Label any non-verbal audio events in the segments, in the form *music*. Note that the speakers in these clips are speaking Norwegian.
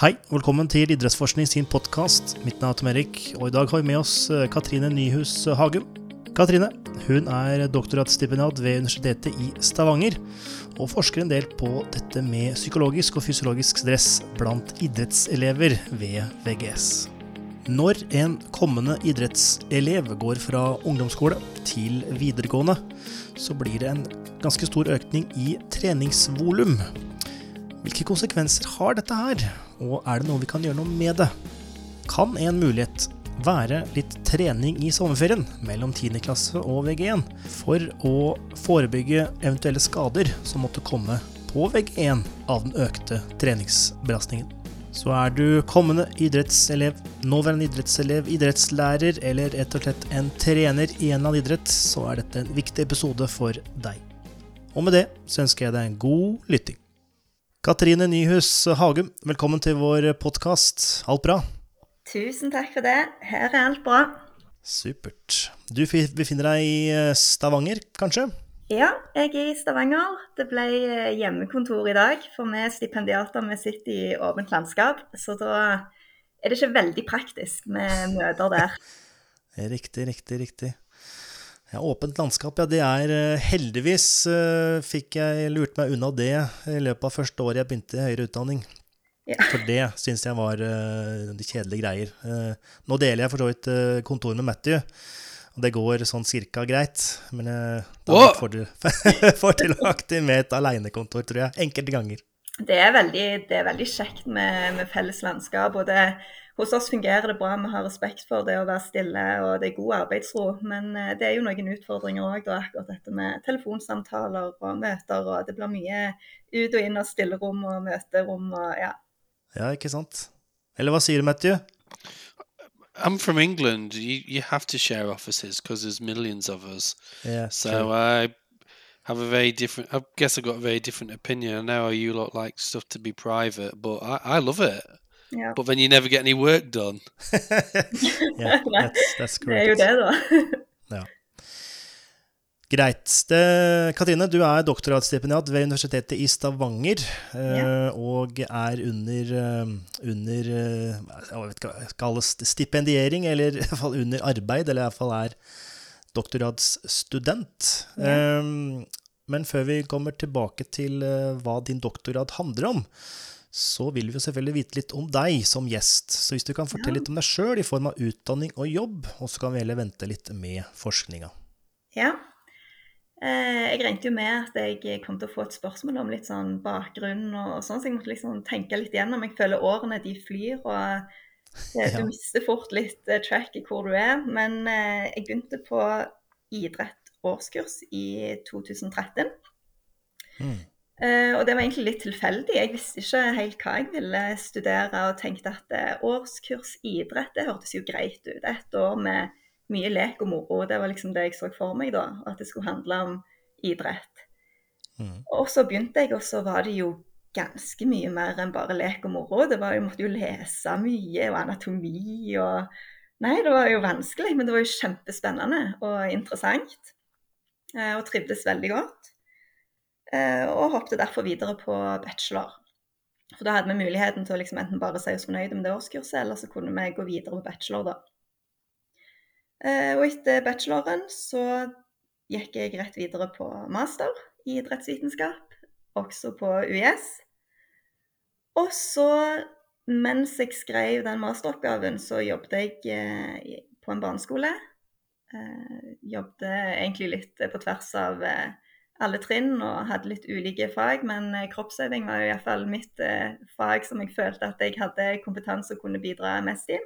Hei, velkommen til Idrettsforskning sin podkast. Mitt navn er Tom Erik, og i dag har vi med oss eh, Katrine Nyhus Hagum. Katrine hun er doktorgradsstipendiat ved Universitetet i Stavanger, og forsker en del på dette med psykologisk og fysiologisk stress blant idrettselever ved VGS. Når en kommende idrettselev går fra ungdomsskole til videregående, så blir det en ganske stor økning i treningsvolum. Hvilke konsekvenser har dette her, og er det noe vi kan gjøre noe med det? Kan en mulighet være litt trening i sommerferien mellom 10. klasse og VG1 for å forebygge eventuelle skader som måtte komme på VG1 av den økte treningsbelastningen? Så er du kommende idrettselev, nåværende idrettselev, idrettslærer eller rett og slett en trener i en eller annen idrett, så er dette en viktig episode for deg. Og med det så ønsker jeg deg en god lytting. Katrine Nyhus Hagum, velkommen til vår podkast. Alt bra? Tusen takk for det. Her er alt bra. Supert. Du befinner deg i eh, Stavanger, kanskje? Ja, jeg er i Stavanger. Det ble eh, hjemmekontor i dag, for vi stipendiater vi sitter i åpent landskap. Så da er det ikke veldig praktisk med møter der. *laughs* Riktig, riktig, riktig. Ja, Åpent landskap, ja. Det er eh, Heldigvis uh, fikk jeg lurt meg unna det i løpet av første året jeg begynte i høyere utdanning. Ja. For det syns jeg var uh, de kjedelige greier. Uh, nå deler jeg for så vidt kontor med Matthew, og det går sånn cirka greit. Men uh, oh! får du *laughs* fordelaktig med et alenekontor, tror jeg. Enkelte ganger. Det er veldig, det er veldig kjekt med, med felles landskap. og det hos oss fungerer det bra, vi har respekt for det å være stille og det er god arbeidsro. Men eh, det er jo noen utfordringer òg, akkurat dette med telefonsamtaler og møter. og Det blir mye ut og inn av stillerom og møterom og ja. Ja, ikke sant. Eller hva sier du, Matthew? I'm from England. You, you have to share offices because there's millions of us. Yeah. So true. I have a very different. I guess I got a very different opinion. I know you lot like stuff to be private, but I, I love it. Ja. But then you never get any work done. *laughs* yeah, *laughs* that's, that's Det er jo det, da. *laughs* ja. Greit. Det, Katrine, du er doktorgradsstipendiat ved Universitetet i Stavanger. Yeah. Og er under, eh, under eh, jeg vet ikke hva det kalles, stipendiering, eller i hvert fall under arbeid, eller i hvert fall er doktorgradsstudent. Yeah. Um, men før vi kommer tilbake til hva din doktorgrad handler om, så vil vi jo selvfølgelig vite litt om deg som gjest. Så hvis du kan fortelle Ja. litt om deg sjøl i form av utdanning og jobb, og så kan vi heller vente litt med forskninga. Ja. Eh, jeg regnet jo med at jeg kom til å få et spørsmål om litt sånn bakgrunn og, sånn, så jeg måtte liksom tenke litt gjennom. Jeg føler årene de flyr, og *laughs* du Ja. mister fort litt eh, track i hvor du er. Men eh, jeg begynte på idrett årskurs i 2013. Mm. Eh, og det var egentlig litt tilfeldig. Jeg visste ikke helt hva jeg ville studere, og tenkte at eh, årskurs idrett, det hørtes jo greit ut. Et år med mye lek og moro. Det var liksom det jeg så for meg da, at det skulle handle om idrett. Mm. Og så begynte jeg, og så var det jo ganske mye mer enn bare lek og moro. Det var, jeg måtte jo lese mye, og anatomi og Nei, det var jo vanskelig, men det var jo kjempespennende og interessant. Eh, og trivdes veldig godt. Eh, og hoppet derfor videre på bachelor. For da hadde vi muligheten til å liksom enten bare si oss fornøyde med det årskurset, eller så kunne vi gå videre på bachelor, da. Eh, og etter bacheloren så gikk jeg rett videre på master i idrettsvitenskap, også på UiS. Og så, mens jeg skrev den masteroppgaven, så jobbet jeg eh, på en barneskole. Jobbet egentlig litt på tvers av alle trinn og hadde litt ulike fag, men eh, kroppsøving var jo iallfall mitt eh, fag som jeg følte at jeg hadde kompetanse og kunne bidra mest i.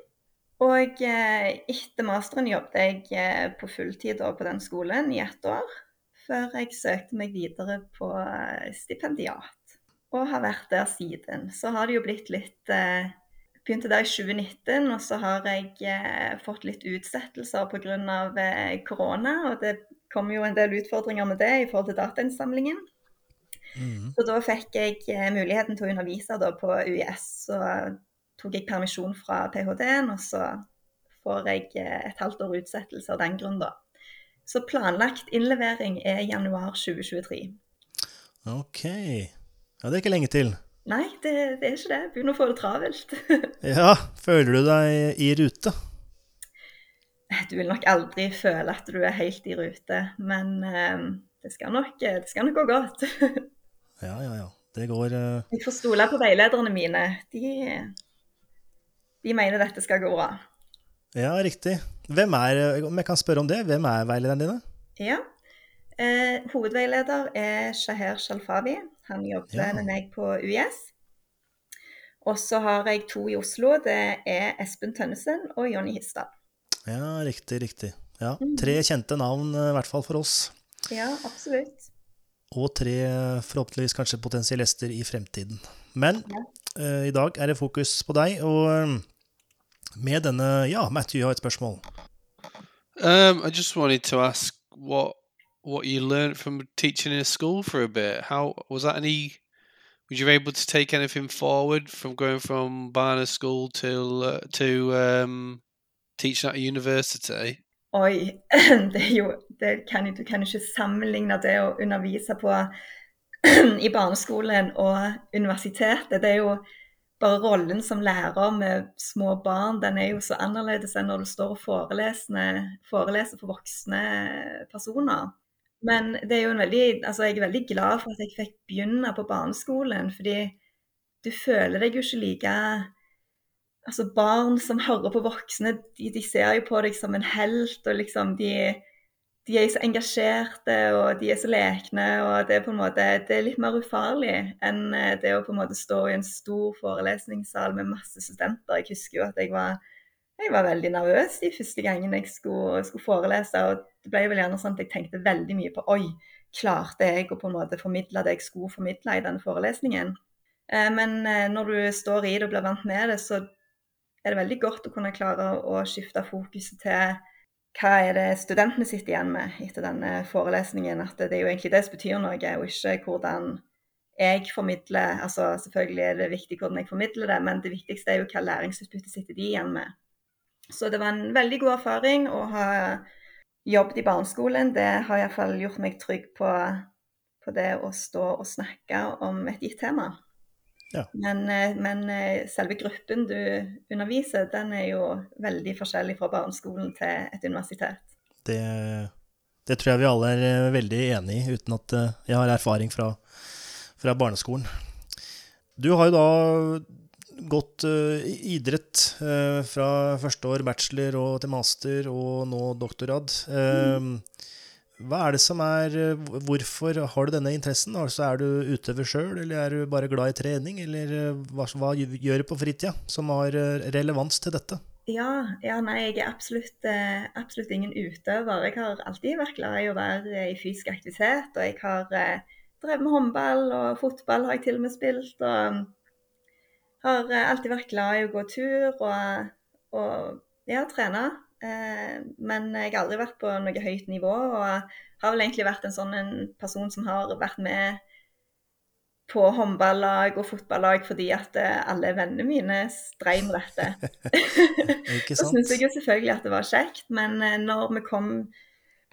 Og eh, etter masteren jobbet jeg eh, på fulltid på den skolen i ett år, før jeg søkte meg videre på eh, stipendiat. Og har vært der siden. Så har det jo blitt litt eh, Begynte der i 2019, og så har jeg fått litt utsettelser pga. Korona. Og det kom jo en del utfordringer med det i forhold til datainnsamlingen. Mm. Så da fikk jeg eh, muligheten til å undervise på UiS. Så tok jeg permisjon fra ph.d.-en, og så får jeg eh, et halvt år utsettelse av den grunn, da. Så planlagt innlevering er januar 2023. Ok. Ja, det er ikke lenge til. Nei, det, det er ikke det. Begynner å få det travelt. *laughs* Ja, føler du deg i rute? *laughs* Du vil nok aldri føle at du er helt i rute, men eh, det, skal nok, det skal nok gå godt. *laughs* Ja, ja, ja. Det går eh, Jeg får stole på veilederne mine. De, de mener dette skal gå bra. Ja, riktig. Hvem er, om jeg kan spørre om det, hvem er veilederne dine? Ja. Eh, hovedveileder er Shaher Shalfavi. Han jobber Ja. med meg på UiS. Og så har jeg to i Oslo. Det er Espen Tønnesen og Jonny Histad. Ja, riktig, riktig. Ja, Tre kjente navn, eh, i hvert fall for oss. Ja, absolutt. Og tre forhåpentligvis kanskje potensielle gjester i fremtiden. Men Ja. eh, i dag er det fokus på deg, og eh, med denne Ja, Matthew har et spørsmål. Um, I just wanted to ask what what you learned from teaching in a school for a bit. How was that any? Was you able to take anything forward from going from Barnard School to uh, to um, teaching at a university? Oi, *clears throat* det er jo det kan, Du kan ikke sammenligne det å undervise på *clears throat* i barneskolen og universitetet. Det er jo bare rollen som lærer med små barn, den er jo så annerledes enn når du står og foreleser for voksne personer. Men det er jo en veldig, altså jeg er veldig glad for at jeg fikk begynne på barneskolen, fordi du føler deg jo ikke like Altså barn som hører på voksne, de, de ser jo på deg som en helt, og liksom de, de er så engasjerte og de er så lekne, og det er på en måte det er litt mer ufarlig enn eh, det å på en måte stå i en stor forelesningssal med masse studenter. Jeg husker jo at jeg var, jeg var veldig nervøs de første gangene jeg skulle, skulle forelese, og det ble vel gjerne sånn at jeg tenkte veldig mye på oi, klarte jeg å på en måte formidle det jeg skulle formidle i denne forelesningen? Eh, Men eh, når du står i det og blir vant med det, så er det veldig godt å kunne klare å skifte fokuset til hva er det studentene sitter igjen med etter denne forelesningen. At det er jo egentlig det som betyr noe, og ikke hvordan jeg formidler. Altså selvfølgelig er det viktig hvordan jeg formidler det, men det viktigste er jo hva læringsutbytte sitter de igjen med. Så det var en veldig god erfaring å ha jobbet i barneskolen. Det har iallfall gjort meg trygg på, på det å stå og snakke om et gitt tema. Ja. Men, eh, men eh, selve gruppen du underviser, den er jo veldig forskjellig fra barneskolen til et universitet. Det, det tror jeg vi alle er eh, veldig enig i, uten at jeg har erfaring fra, fra barneskolen. Du har jo da gått uh, idrett uh, fra første år bachelor og til master og nå doktorgrad. Eh, hva er det som er eh, Hvorfor har du denne interessen? Altså, er du utøver sjøl, eller er du bare glad i trening? Eller eh, hva, hva gjør du på fritida som har eh, relevans til dette? Ja, ja nei, jeg er absolutt, absolutt ingen utøver. Jeg har alltid vært glad i å være i fysisk aktivitet. Og jeg har drevet med håndball og fotball har jeg til og med spilt. Og har eh, alltid vært glad i å gå tur og, og ja, trene. Eh, men jeg har aldri vært på noe høyt nivå. Og har vel egentlig vært en sånn en person som har vært med på håndballag og fotballag fordi at eh, alle vennene mine streiv med dette. *laughs* Ikke *laughs* Så sant? syntes jeg jo selvfølgelig at det var kjekt, men eh, når vi kom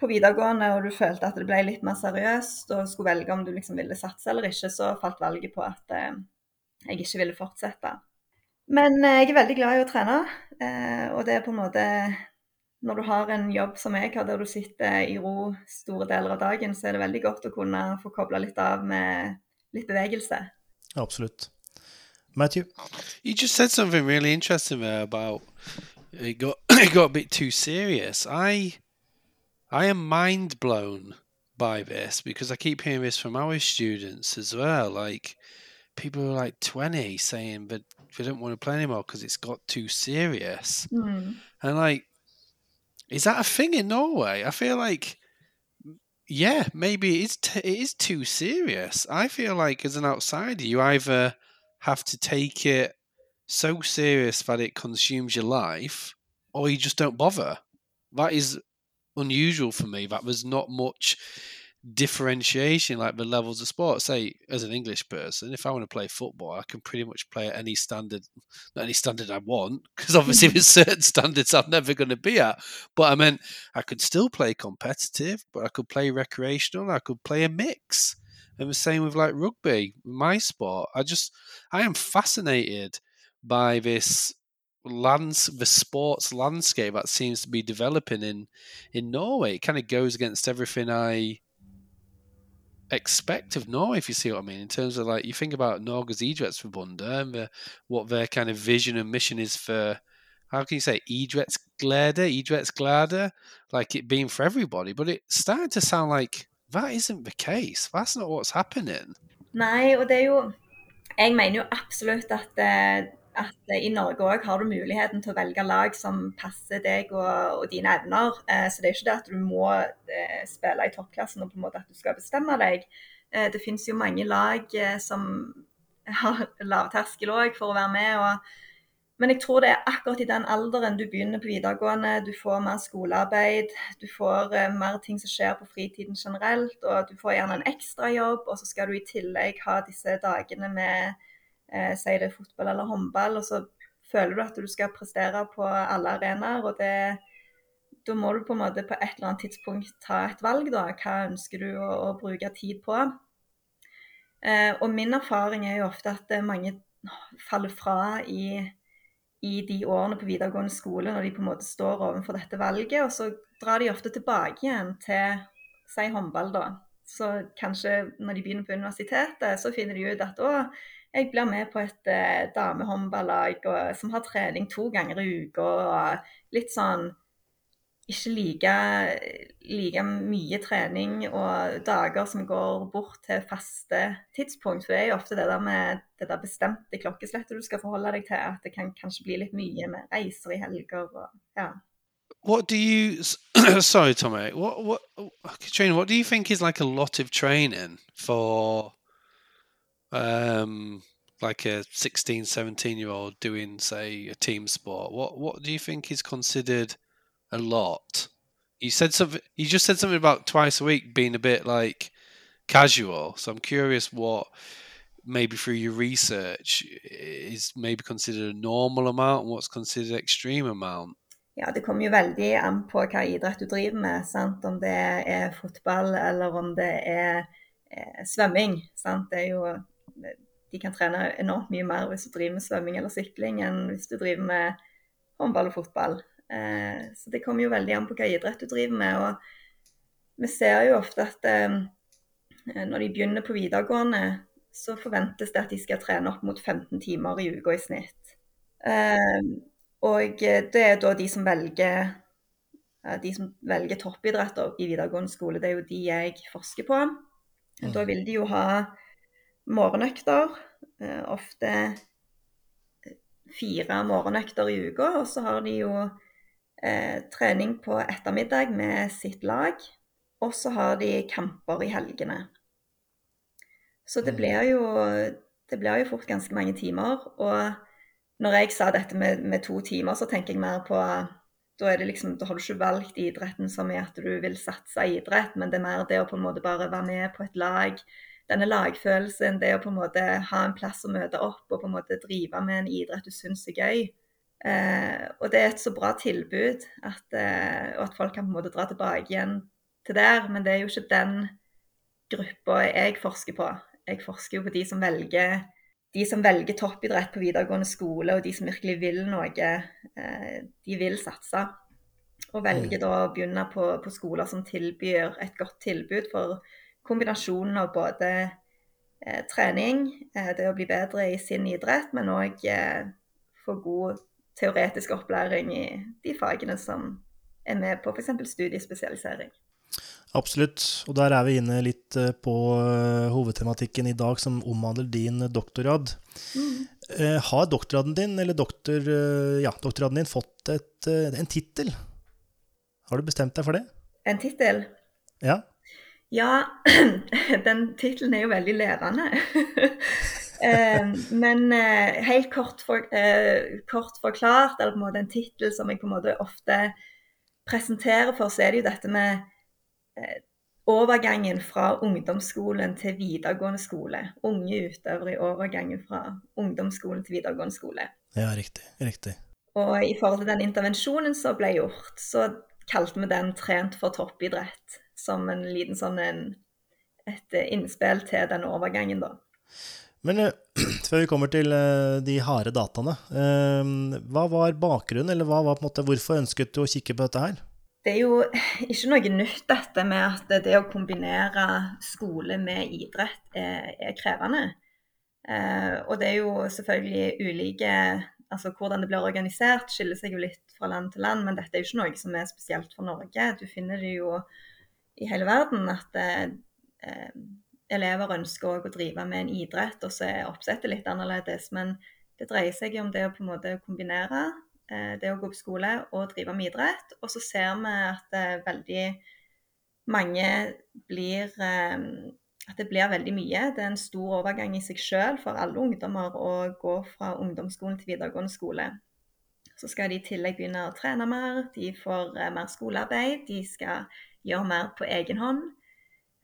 på videregående og du følte at det ble litt mer seriøst og skulle velge om du liksom ville satse eller ikke, så falt valget på at jeg ikke ville fortsette. Men jeg er veldig glad i å trene, og det er på en måte Når du har en jobb som jeg har, der du sitter i ro store deler av dagen, så er det veldig godt å kunne få kobla litt av med litt bevegelse. Absolutt. Matthew? You just said something really interesting there about it got *coughs* it got a bit too serious. I I am mind blown by this because I keep hearing this from our students as well. Like people are like twenty saying that they don't want to play anymore because it's got too serious. Mm. And like, is that a thing in Norway? I feel like, yeah, maybe it is. T- it is too serious. I feel like as an outsider, you either have to take it so serious that it consumes your life, or you just don't bother. That is unusual for me. That there's not much differentiation like the levels of sport. Say, as an English person, if I want to play football, I can pretty much play at any standard, not any standard I want, because obviously *laughs* with certain standards I'm never going to be at. But I meant I could still play competitive, but I could play recreational, I could play a mix. And the same with like rugby, my sport. I just I am fascinated by this lands the sports landscape that seems to be developing in in Norway. It kind of goes against everything I expect of Norway, if you see what I mean, in terms of like you think about Norges Idrettsforbundet and the, what their kind of vision and mission is for how can you say idrettsglede, idrettsglede, like it being for everybody, but it's starting to sound like that isn't the case. That's not what's happening. Nei, og det er jo Jeg mener jo absolutt at, eh, at i Norge òg har du muligheten til å velge lag som passer deg og, og dine evner. Eh, så det er ikke det at du må eh, spille i toppklassen og på en måte at du skal bestemme deg. Det finnes jo mange lag som har *laughs* lavterskel òg for å være med. og men jeg tror det er akkurat i den alderen du begynner på videregående, du får mer skolearbeid, du får mer ting som skjer på fritiden generelt, og du får gjerne en ekstrajobb, og så skal du i tillegg ha disse dagene med uh, si det fotball eller håndball, og så føler du at du skal prestere på alle arenaer, og det da må du på en måte på et eller annet tidspunkt ta et valg, da. Hva ønsker du å, å bruke tid på? Eh, og min erfaring er jo ofte at mange faller fra i i de årene på videregående skole når de på en måte står overfor dette valget. Og så drar de ofte tilbake igjen til si håndball, da. Så kanskje når de begynner på universitetet, så finner de ut at å, jeg blir med på et eh, damehåndballag som har trening to ganger i uka. Og litt sånn ikke like, like, mye trening og dager som går bort til faste tidspunkt. For det er jo ofte det der med det der bestemte klokkeslettet du skal forholde deg til, at det kan kanskje bli litt mye med reiser i helger og ja. What do you? *clears throat* Sorry, Tommy. What what Katrina? What do you think is like a lot of training for, um, like a 16, 17 year old doing, say, a team sport? What what do you think is considered a lot. You said something. You just said something about twice a week being a bit like casual. So I'm curious what maybe through your research is maybe considered a normal amount and what's considered extreme amount. Ja, Det kommer jo veldig an på hva idrett du driver med. Sant? Om det er fotball eller om det er eh, svømming. Sant? Det er jo, de kan trene enormt mye mer hvis du driver med svømming eller sykling enn hvis du driver med håndball og fotball. Eh, så det kommer jo veldig an på hva idrett du driver med. Og vi ser jo ofte at eh, når de begynner på videregående, så forventes det at de skal trene opp mot 15 timer i uka i snitt. Eh, og det er da de som velger de som velger toppidretter i videregående skole, det er jo de jeg forsker på. Da mm. vil de jo ha morgenøkter, ofte fire morgenøkter i uka. Og så har de jo eh, trening på ettermiddag med sitt lag. Og så har de kamper i helgene. Så det mm. blir jo, det blir jo fort ganske mange timer. Og når jeg sa dette med, med, to timer, så tenker jeg mer på da, er det liksom, da har du ikke valgt idretten som i at du vil satse i idrett, men det er mer det å på en måte bare være med på et lag. Denne lagfølelsen, det å på en måte ha en plass å møte opp og på en måte drive med en idrett du syns er gøy. Eh, og det er et så bra tilbud at, eh, og at folk kan på en måte dra tilbake igjen til der. Men det er jo ikke den gruppa jeg forsker på. Jeg forsker jo på de som velger de som velger toppidrett på videregående skole, og de som virkelig vil noe, eh, de vil satse. Og velger da å begynne på, på, skoler som tilbyr et godt tilbud for kombinasjonen av både eh, trening, eh, det å bli bedre i sin idrett, men òg eh, få god teoretisk opplæring i de fagene som er med på f.eks. studiespesialisering. Absolutt, og der er vi inne litt eh, på eh, hovedtematikken i dag, som omhandler din doktorgrad. Mm. Har doktorgraden din, eller doktor, ja, doktorgraden din fått et, en tittel? Har du bestemt deg for det? En tittel? Ja. Ja, *clears throat* den tittelen er jo veldig levende. *laughs* Eh, men eh, helt kort, for, eh, kort, forklart, eller på en måte en tittel som jeg på en måte ofte presenterer for, så er det jo dette med overgangen fra ungdomsskolen til videregående skole. Unge utøvere i overgangen fra ungdomsskolen til videregående skole. Ja, riktig. riktig. Og i forhold til den intervensjonen som ble gjort, så kalte vi den 'Trent for toppidrett', som en liten sånn en et innspill til den overgangen, da. Men *clears throat* før vi kommer til de harde dataene, hva var bakgrunnen, eller var måte, hvorfor ønsket du å kikke på dette her? Det er jo *clears throat* ikke noe nytt dette med at det å kombinere skole med idrett er, er krevende. Eh, og det er jo selvfølgelig ulike Altså hvordan det blir organisert skiller seg jo litt fra land til land, men dette er jo ikke noe som er spesielt for Norge. Du finner det jo i hele verden at eh, elever ønsker å drive med en idrett, og så er oppsettet litt annerledes. Men det dreier seg jo om det å på en måte kombinere eh, det å gå på skole og drive med idrett. Og så ser vi at eh, veldig mange blir eh, at det blir veldig mye. Det er en stor overgang i seg selv for alle ungdommer å gå fra ungdomsskolen til videregående skole. Så skal de i tillegg begynne å trene mer, de får eh, mer skolearbeid, de skal gjøre mer på egen hånd.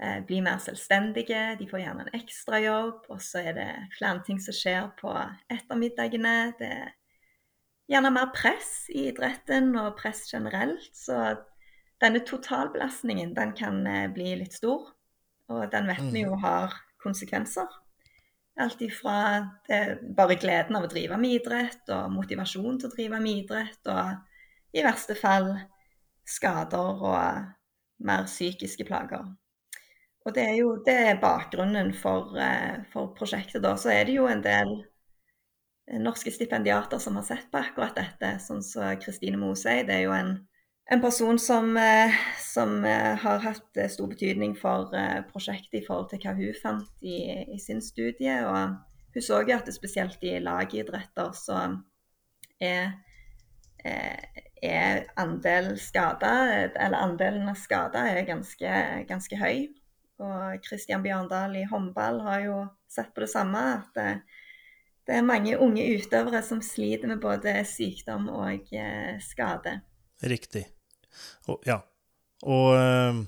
Eh, bli mer selvstendige, de får gjerne en ekstrajobb. Og så er det flere ting som skjer på ettermiddagene. Det er gjerne mer press i idretten og press generelt. Så denne totalbelastningen den kan eh, bli litt stor. Og den vet vi jo mm. har konsekvenser. Alt ifra bare gleden av å drive med idrett, og motivasjon til å drive med idrett, og i verste fall skader og mer psykiske plager. Og det er jo det er bakgrunnen for, eh, for prosjektet. da. Så er det jo en del norske stipendiater som har sett på akkurat dette, sånn som Kristine Mosøy. Det er jo en en person som, eh, som, eh, har hatt eh, stor betydning for prosjektet i forhold til hva hun fant i, i sin studie. Og hun så jo at det spesielt i lagidretter så er andel skada, eller andelen av skada er ganske, ganske høy. Og Kristian Bjørndal i håndball har jo sett på det samme, at det, det er mange unge utøvere som sliter med både sykdom og skade. Riktig. Og, ja. Og øh,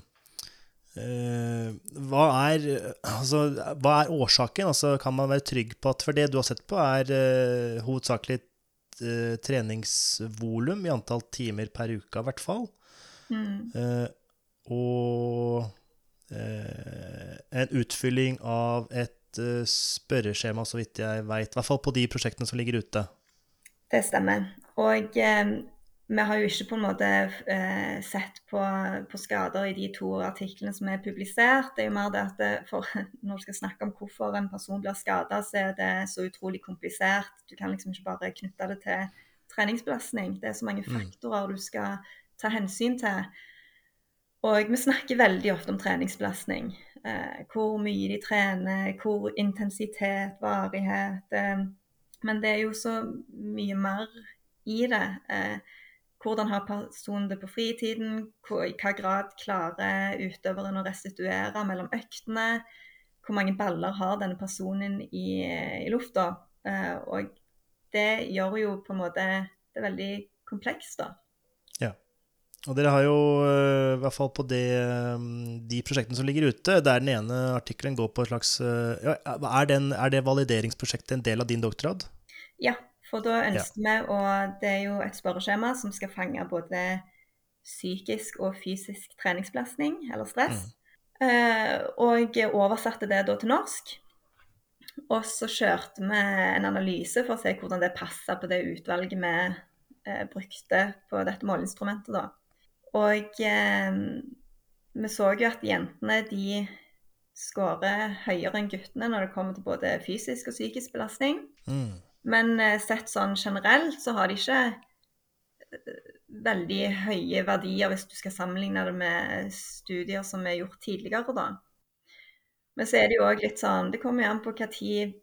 hva, er, altså, hva er årsaken? Altså, kan man være trygg på at For det du har sett på, er øh, hovedsakelig øh, treningsvolum i antall timer per uke, i hvert fall. Mm. og en utfylling av et spørreskjema, så vidt jeg veit. I hvert fall på de prosjektene som ligger ute. Det stemmer. Og vi har jo ikke på en måte eh, sett på, på, skader i de to artiklene som er publisert. Det er jo mer det at det, for, *laughs* Når du skal snakke om hvorfor en person blir skada, så er det så utrolig komplisert. Du kan liksom ikke bare knytte det til treningsbelastning. Det er så mange mm. faktorer du skal ta hensyn til. Og vi snakker veldig ofte om treningsbelastning. Eh, hvor mye de trener, hvor intensitet, varighet. Eh, men det er jo så mye mer i det. Eh, hvordan har personen det på fritiden? I hva grad klarer utøveren å restituere mellom øktene? Hvor mange baller har denne personen i, i lufta? Eh, og det gjør jo på en måte det veldig komplekst, da. Ja. Og dere har jo, eh, i hvert fall på det, eh, de prosjektene som ligger ute, der den ene artikkelen går på et slags ja, er, den, er det valideringsprosjektet en del av din doktorgrad? Ja, for da ønsker ja. vi, og det er jo et spørreskjema som skal fange både psykisk og fysisk treningsbelastning, eller stress. Mm. Uh, og oversatte det da til norsk. Og så kjørte vi en analyse for å se hvordan det passa på det utvalget vi uh, brukte på dette måleinstrumentet. da. Og uh, vi så jo at jentene de skårer høyere enn guttene når det kommer til både fysisk og psykisk belastning. Mm. Men eh, sett sånn generelt så har de ikke eh, veldig høye verdier hvis du skal sammenligne det med studier som er gjort tidligere, da. Men så er det jo òg litt sånn Det kommer jo an på hva tid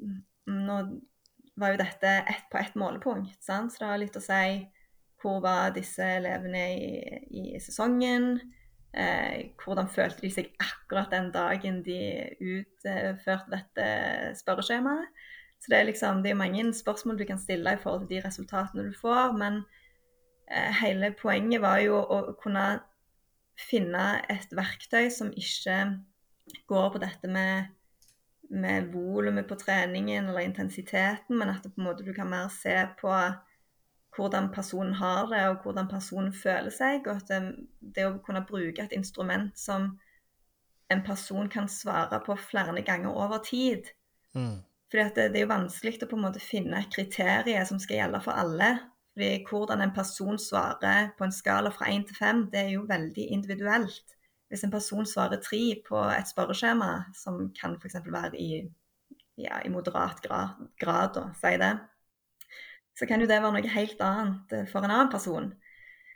Nå var jo dette ett på ett målepunkt, sant? så det har litt å si hvor var disse elevene i, i sesongen? Eh, hvordan følte de seg akkurat den dagen de utførte dette spørreskjemaet? Så det er liksom, det er mange spørsmål du kan stille i forhold til de resultatene du får. Men eh, hele poenget var jo å, kunne finne et verktøy som ikke går på dette med, med volumet på treningen eller intensiteten, men at det på en måte du kan mer se på hvordan personen har det, og hvordan personen føler seg. Og at det, det å kunne bruke et instrument som en person kan svare på flere ganger over tid. Mm. Fordi det, det er jo vanskelig å på en måte finne et kriterium som skal gjelde for alle. Fordi hvordan en person svarer på en skala fra én til fem, det er jo veldig individuelt. Hvis en person svarer tre på et spørreskjema, som kan f.eks. være i, ja, i moderat grad, grad da, si det, så kan jo det være noe helt annet eh, for en annen person.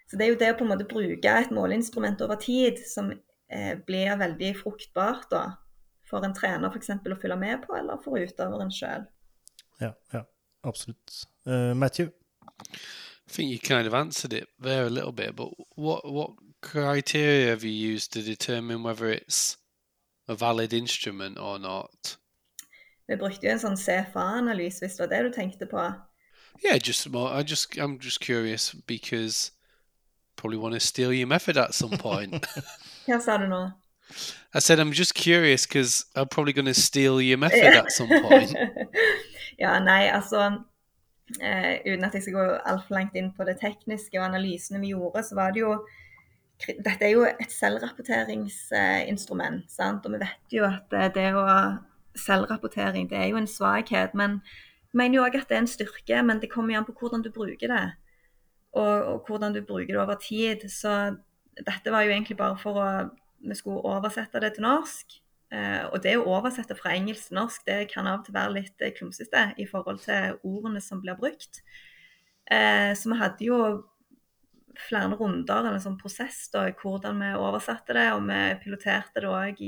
Så det er jo det å på en måte bruke et måleinstrument over tid som eh, blir veldig fruktbart da, for en trener f.eks. å følge med på, eller for utøveren sjøl. Ja, ja, absolutt. Uh, Matthew? I think you kind of answered it there a little bit, but what what criteria have you used to determine whether it's a valid instrument or not? Vi brukte jo en sånn CFA-analyse, hvis det var det du tenkte på. Yeah, just more. I just I'm just curious because probably want to steal your method at some point. *laughs* Hva sa du nå? I said I'm just curious because I'm probably going to steal your method at some point. *laughs* ja, nei, altså eh, Uten at jeg skal gå altfor langt inn på det tekniske og analysene vi gjorde, så var det jo Dette er jo et selvrapporteringsinstrument, sant? og vi vet jo at det å Selvrapportering det er jo en svakhet. men jeg mener jo òg at det er en styrke, men det kommer an på hvordan du bruker det. Og, og, hvordan du bruker det over tid. Så dette var jo egentlig bare for å Vi skulle oversette det til norsk. Eh, og det å oversette fra engelsk til norsk det kan av og til være litt eh, klumsete i forhold til ordene som blir brukt. Eh, så vi hadde jo flere runder, eller en sånn prosess, da, i hvordan vi oversatte det. Og vi piloterte det òg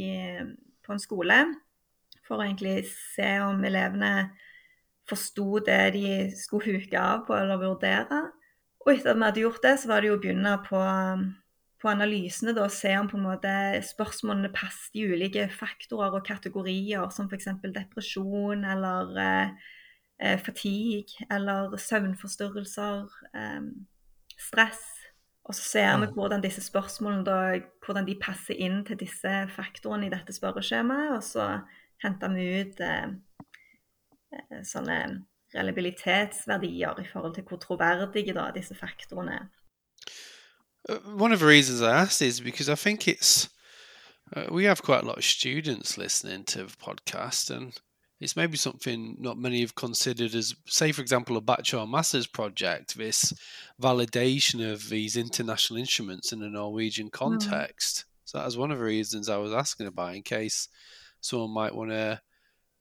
på en skole for å egentlig se om elevene forsto det de skulle huke av på eller vurdere. Og etter at vi hadde gjort det, så var det jo å begynne på på analysene da, se om på en måte spørsmålene passet i ulike faktorer og kategorier, som f.eks. depresjon eller eh, eh, fatigue eller søvnforstyrrelser, eh, stress. Og så ser vi hvordan disse spørsmålene da, hvordan de passer inn til disse faktorene i dette spørreskjemaet. Og så henter vi ut eh, eh, sånne reliabilitetsverdier i forhold til hvor troverdige da, disse faktorene er. Uh, one of the reasons I asked is because I think it's uh, we have quite a lot of students listening to the podcast, and it's maybe something not many have considered as, say, for example, a bachelor or master's project. This validation of these international instruments in a Norwegian hmm. context. Mm. So that was one of the reasons I was asking about, in case someone might want to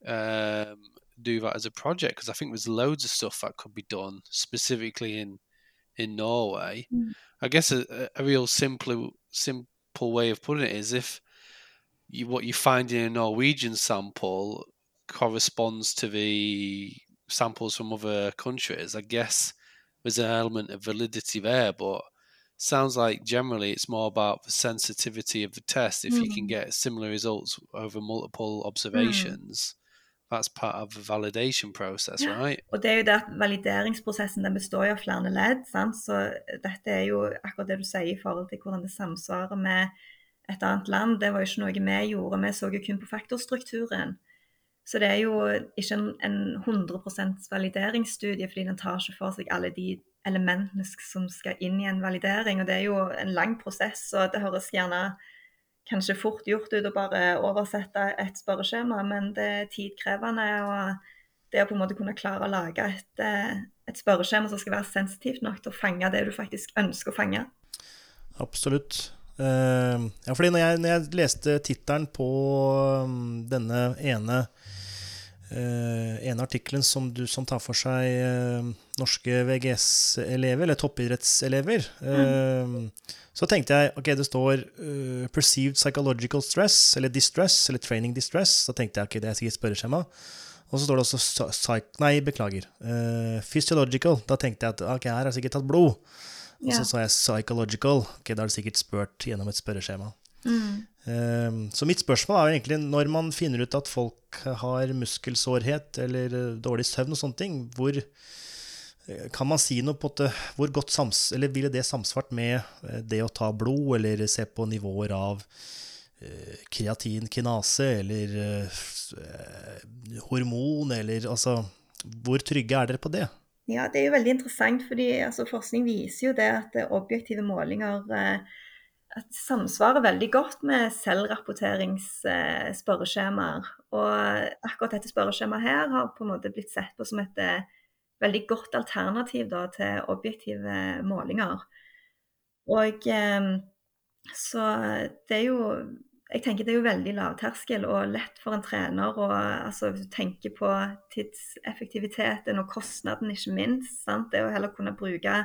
um, do that as a project, because I think there's loads of stuff that could be done specifically in in Norway. Mm. I guess a, a real simple simple way of putting it is if you, what you find in a Norwegian sample corresponds to the samples from other countries, I guess there's an element of validity there, but sounds like generally it's more about the sensitivity of the test. If mm. you can mm. get similar results over multiple mm. observations, that's part of the validation process, right? Og det er jo det at valideringsprosessen den består av flere ledd. Sant? Så dette er jo akkurat det du sier i forhold til hvordan det samsvarer med et annet land. Det var jo ikke noe vi gjorde, vi så jo kun på faktorstrukturen. Så det er jo ikke en, en 100 valideringsstudie, fordi den tar ikke for seg alle de elementene som skal inn i en validering. Og det er jo en lang prosess, og det høres gjerne kanskje fort gjort ut å bare oversette et spørreskjema, men det er tidkrevende. og det å på en måte kunne klare å lage et, eh, et spørreskjema som skal være sensitivt nok til å fange det du faktisk ønsker å fange. Absolutt. Uh, ja, fordi når jeg, når jeg leste tittelen på um, denne ene uh, ene artikkelen som, som, tar for seg uh, norske VGS-elever, eller toppidrettselever, mm. Så tenkte jeg ok, det står uh, 'perceived psychological stress' eller 'distress' eller 'training distress'. Så tenkte jeg ok, det er sikkert spørreskjema. Og så står det også psych... Nei, beklager. Uh, 'physiological'. Da tenkte jeg at ok, her har jeg sikkert tatt blod. Og så sa jeg 'psychological'. Ok, Da har du sikkert spurt gjennom et spørreskjema. Mm. Uh, så mitt spørsmål er jo egentlig når man finner ut at folk har muskelsårhet eller dårlig søvn og sånne ting, hvor kan man si noe på det, hvor godt sams, eller ville det samsvart med eh, det å ta blod, eller se på nivåer av eh, kreatin kinase, eller eh, hormon, eller altså Hvor trygge er dere på det? Ja, det er jo veldig interessant, fordi altså, forskning viser jo det at objektive målinger eh, at samsvarer veldig godt med selvrapporteringsspørreskjemaer. Og akkurat dette spørreskjemaet her har på en måte blitt sett på som et eh, veldig godt alternativ da, til objektive målinger. Og eh, så det er jo jeg tenker det er jo veldig lavterskel og lett for en trener å altså tenke på tidseffektiviteten og kostnaden, ikke minst. Sant? Det å heller kunne bruke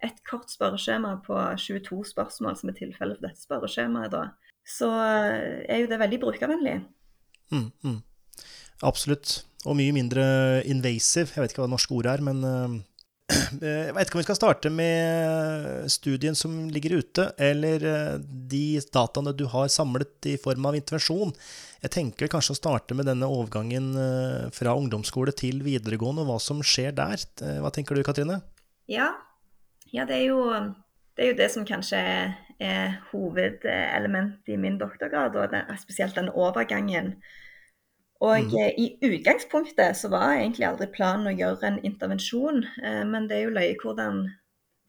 et kort spørreskjema på 22 spørsmål, som er tilfellet for dette spørreskjemaet, da, så er jo det veldig brukervennlig. Mm, mm. Absolutt. Og mye mindre invasive. Jeg vet ikke hva det norske ordet er, men uh, *clears throat* jeg vet ikke om vi skal starte med studien som ligger ute, eller uh, de dataene du har samlet i form av intervensjon. Jeg tenker kanskje å starte med denne overgangen fra ungdomsskole til videregående, og hva som skjer der. Hva tenker du, Katrine? Ja, ja, det er jo det, er jo det som kanskje er, hovedelementet i min doktorgrad, og spesielt den overgangen. Og mm. Eh, i utgangspunktet så var egentlig aldri planen å gjøre en intervensjon, eh, men det er jo løye hvordan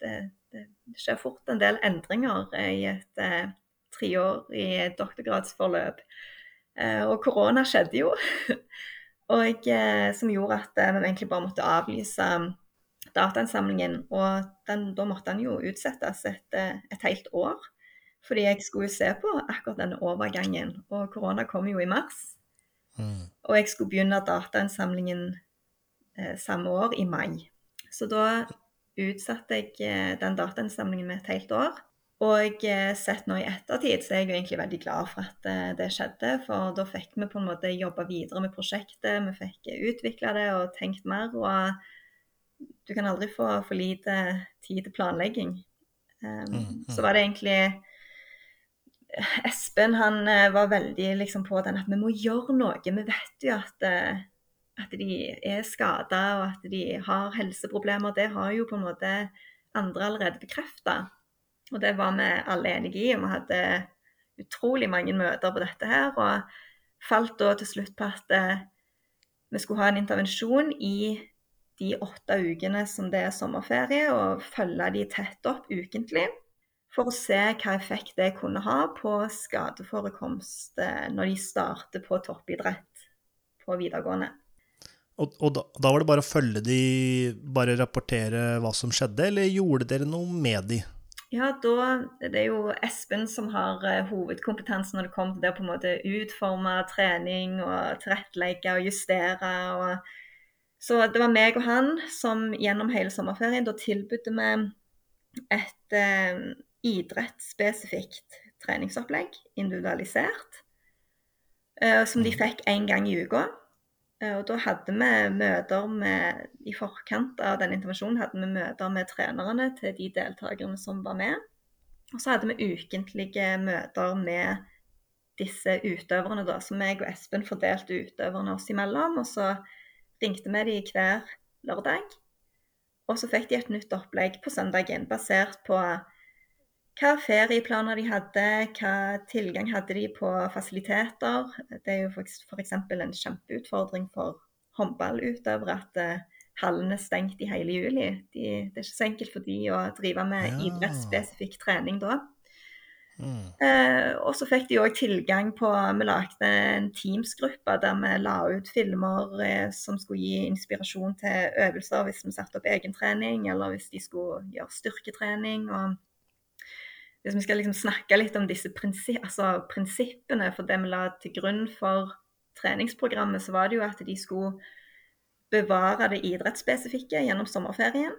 det, det, skjer fort en del endringer i et eh, treårig doktorgradsforløp. Eh, og korona skjedde jo, *laughs* og eh, som gjorde at eh, vi egentlig bare måtte avlyse datainnsamlingen. Og den, da måtte den jo utsettes et, et helt år. Fordi jeg skulle se på akkurat denne overgangen. Og korona kom jo i mars. Og jeg skulle begynne datainnsamlingen eh, samme år, i mai. Så da utsatte jeg eh, den datainnsamlingen med et helt år. Og eh, sett nå i ettertid så er jeg jo egentlig veldig glad for at eh, det skjedde. For da fikk vi på en måte jobba videre med prosjektet, vi fikk utvikla det og tenkt mer. Og du kan aldri få for lite tid til planlegging. Um. Så var det egentlig Espen han eh, var veldig liksom, på den at vi må gjøre noe. Vi vet jo at, eh, at de er skada og at de har helseproblemer. Det har jo på en måte andre allerede bekrefta. Og det var vi alle enige i. Vi hadde utrolig mange møter på dette her. Og falt da til slutt på at eh, vi skulle ha en intervensjon i de åtte ukene som det er sommerferie, og følge de tett opp ukentlig. For å se hva effekt det kunne ha på skadeforekomst eh, når de starter på toppidrett på videregående. Og, og da, da, var det bare å følge de, bare rapportere hva som skjedde, eller gjorde dere noe med de? Ja, da, Det er jo Espen som har uh, hovedkompetansen når det kommer til det å på en måte utforme trening og tilrettelegge og justere. og så det var meg og han som gjennom hele sommerferien da tilbudte vi et eh, idrettsspesifikt treningsopplegg, individualisert, eh, som de mm. fikk én gang i uka. Eh, og da hadde vi møter med I forkant av den intervensjonen hadde vi møter med trenerne til de deltakerne som var med. Og så hadde vi ukentlige møter med disse utøverne, da. som meg og Espen fordelte utøverne oss imellom. Og så ringte vi de hver lørdag. Og så fikk de et nytt opplegg på søndagen basert på hva ferieplaner de hadde, hva tilgang hadde de på fasiliteter. Det er jo f.eks. en kjempeutfordring for håndballutøvere at uh, hallene er stengt i hele juli. De, det er ikke så enkelt for de å drive med ja. idrettsspesifikk trening da. Mm. Eh, og så fikk de òg tilgang på Vi lagde en Teams-gruppe der vi la ut filmer eh, som skulle gi inspirasjon til øvelser hvis vi satte opp egentrening, eller hvis de skulle gjøre styrketrening. og Hvis vi skal liksom snakke litt om disse prinsipp, altså prinsippene for det vi la til grunn for treningsprogrammet, så var det jo at de skulle bevare det idrettsspesifikke gjennom sommerferien.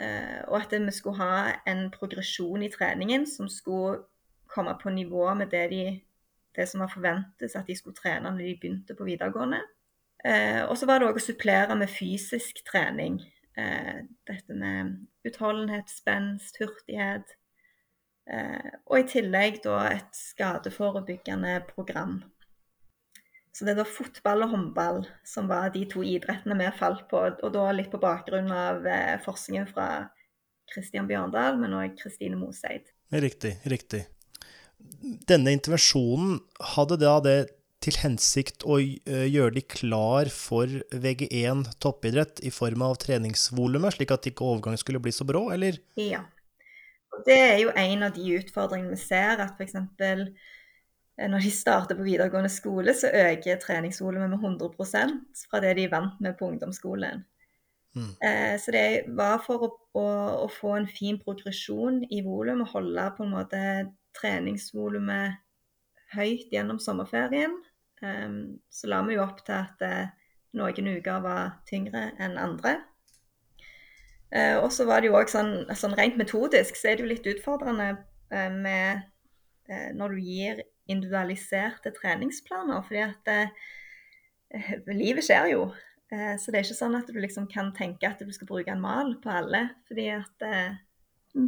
Eh, og at vi skulle ha en progresjon i treningen som skulle komme på nivå med det, de, det som var forventes at de skulle trene når de begynte på videregående. Eh, og så var det òg å supplere med fysisk trening. Eh, dette med utholdenhet, spenst, hurtighet. Og i tillegg da et skadeforebyggende program. Så det er da fotball og håndball som var de to idrettene vi falt på. Og da litt på bakgrunn av eh, forskningen fra Kristian Bjørndal, men òg Kristine Moseid. Riktig, riktig. Denne intervensjonen, hadde da det til hensikt å eh, gjøre de klar for VG1 toppidrett i form av treningsvolumet, slik at ikke overgangen skulle bli så brå, eller? Ja. Det er jo en av de utfordringene vi ser, at f.eks. når de starter på videregående skole, så øker treningsvolumet med 100% fra det de er vant med på ungdomsskolen. Mm. Eh, så det var for å, å, å få en fin progresjon i volum og holde på en måte treningsvolumet høyt gjennom sommerferien. Um, så la vi jo opp til at noen uker var tyngre enn andre. Uh, og så var det jo òg sånn, sånn, rent metodisk så er det jo litt utfordrende uh, med når du gir individualiserte treningsplaner, fordi at livet skjer jo. så det er ikke sånn at du liksom kan tenke at du skal bruke en mal på alle. fordi at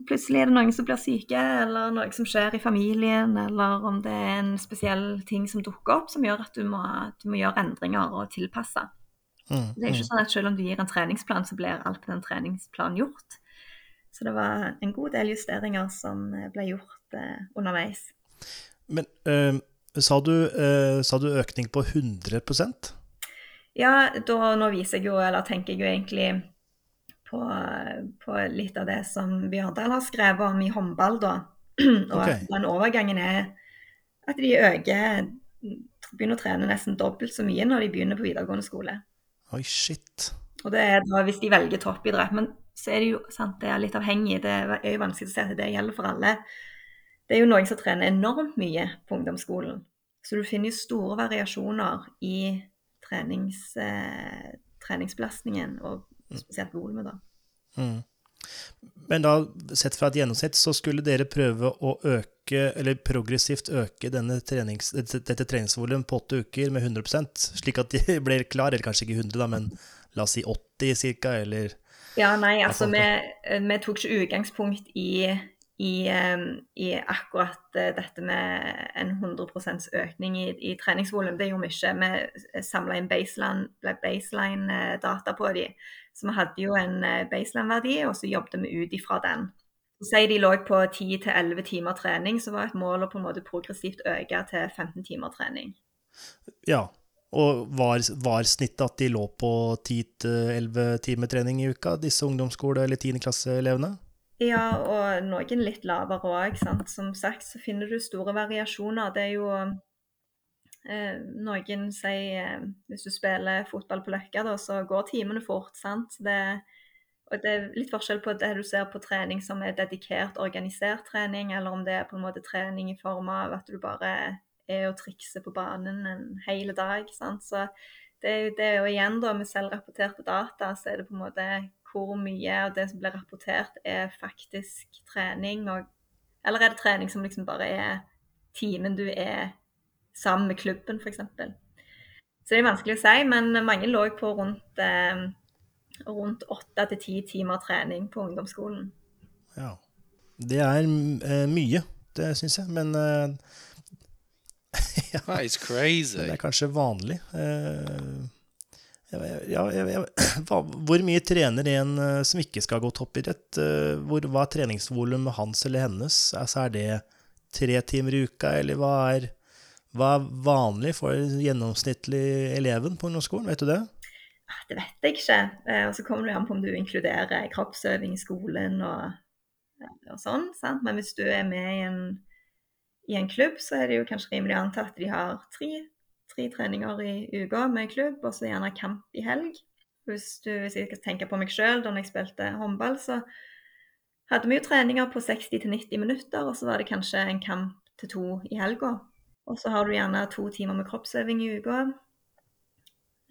plutselig er det noen som blir syke, eller noe som skjer i familien, eller om det er en spesiell ting som dukker opp som gjør at du må, du må gjøre endringer og tilpasse. Mm, Det er ikke mm. sånn at selv om du gir en treningsplan, så blir alt på den treningsplanen gjort. Så det var en god del justeringer som ble gjort eh, underveis. Men eh, sa, du, eh, sa du økning på 100% Ja, da, nå viser jeg jo, eller tenker jeg jo egentlig på, på litt av det som Bjørdal har skrevet om i håndball, da. Og okay. den overgangen er at de øker Begynner å trene nesten dobbelt så mye når de begynner på videregående skole. Oi, shit. Og det er da hvis de velger toppidrett. Men så er det jo sant, det er litt avhengig. Det er jo vanskelig å si at det gjelder for alle. Det er jo noen som trener enormt mye på ungdomsskolen. Så du finner jo store variasjoner i trenings, eh, treningsbelastningen, og spesielt volumet, da. Mm. Men da, sett fra et gjennomsnitt, så skulle dere prøve å øke, eller progressivt øke denne trenings, dette, treningsvolumet på åtte uker med 100 slik at de *laughs* ble klar, eller kanskje ikke 100, da, men la oss si 80 cirka, eller Ja, nei, altså vi, vi tok ikke utgangspunkt i, i, i akkurat eh, dette med en 100% økning i, i treningsvolum. Det gjorde vi ikke. Vi samla inn baseline-data baseline, eh, på de. Så vi hadde jo en eh, baseline-verdi, og så jobbet vi ut ifra den. Så Si de lå på 10-11 timer trening, så var et mål å på en måte progressivt øke til 15 timer trening. Ja. Og var, var snittet at de lå på 10-11 timer trening i uka, disse ungdomsskole- eller 10. klasseelevene? Ja, og noen litt lavere òg. Som sagt så finner du store variasjoner. Det er jo Noen sier eh, Hvis du spiller fotball på Løkka, da, så går timene fort. sant? Det, og det er litt forskjell på det du ser på trening som er dedikert, organisert trening, eller om det er på en måte trening i form av at du bare er og trikser på banen en hel dag. sant? Så det er jo igjen da, med selvrapporterte data, så er det på en måte hvor mye av det som blir rapportert, er faktisk trening, og, eller er det trening som liksom bare er timen du er sammen med klubben, f.eks. Så det er vanskelig å si, men mange lå på rundt, eh, rundt 8 til 10 timer trening på ungdomsskolen. Ja. Det er eh, mye, det syns jeg, men eh, *laughs* ja, That is crazy. det er kanskje vanlig. Eh, ja, jeg- jeg- *clears throat* hva, hvor mye trener en eh, som ikke skal gå toppidrett? Eh, Hvor, hva er treningsvolumet hans eller hennes? Altså, er det tre timer i uka, eller hva er, hva er vanlig for gjennomsnittlig eleven på ungdomsskolen? Vet du det? Ah, Det vet jeg ikke. Eh, Og så kommer det an på om du inkluderer kroppsøving i skolen og, og sånn. sant? Men hvis du er med i en, i en klubb, så er det jo kanskje rimelig å anta at de har tre, tre treninger i uka med klubb, og så gjerne kamp i helg. Hvis, du, hvis jeg skal tenke på meg sjøl, da jeg spilte håndball, så hadde vi jo treninger på 60-90 minutter, og så var det kanskje en kamp til to i helga. Og så har du gjerne to timer med kroppsøving i uka.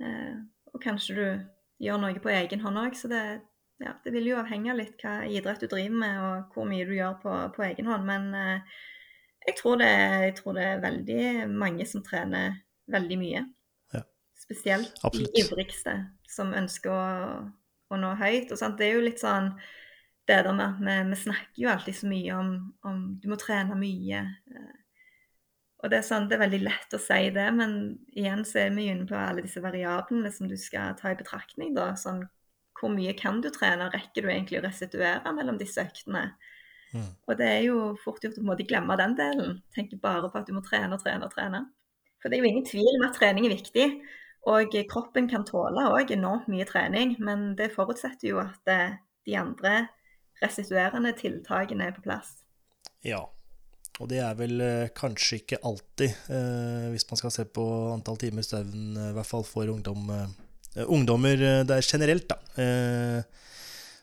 Eh, og kanskje du gjør noe på egen hånd òg, så det, ja, det vil jo avhenge litt hva idrett du driver med og hvor mye du gjør på, på egen hånd. Men eh, jeg, tror det, jeg tror det er veldig mange som trener veldig mye. Ja. Spesielt Absolutt. de ivrigste som ønsker å, å nå høyt. Det er jo litt sånn det der med at vi, vi snakker jo alltid så mye om, om du må trene mye. eh, og det er, sånn, det er veldig lett å si det, men igjen så er vi inne på alle disse variablene som du skal ta i betraktning. da, sånn, Hvor mye kan du trene? Rekker du egentlig å restituere mellom disse øktene? Mm. Og det er jo fort gjort å på en måte glemme den delen. Tenke bare på at du må trene og trene og trene. For det er jo ingen tvil om at trening er viktig. Og kroppen kan tåle òg enormt mye trening, men det forutsetter jo at eh, de andre restituerende tiltakene er på plass. Ja. Og det er vel eh, kanskje ikke alltid, eh, hvis man skal se på antall timer søvn, eh, i hvert fall for ungdom, ungdommer der er generelt, da.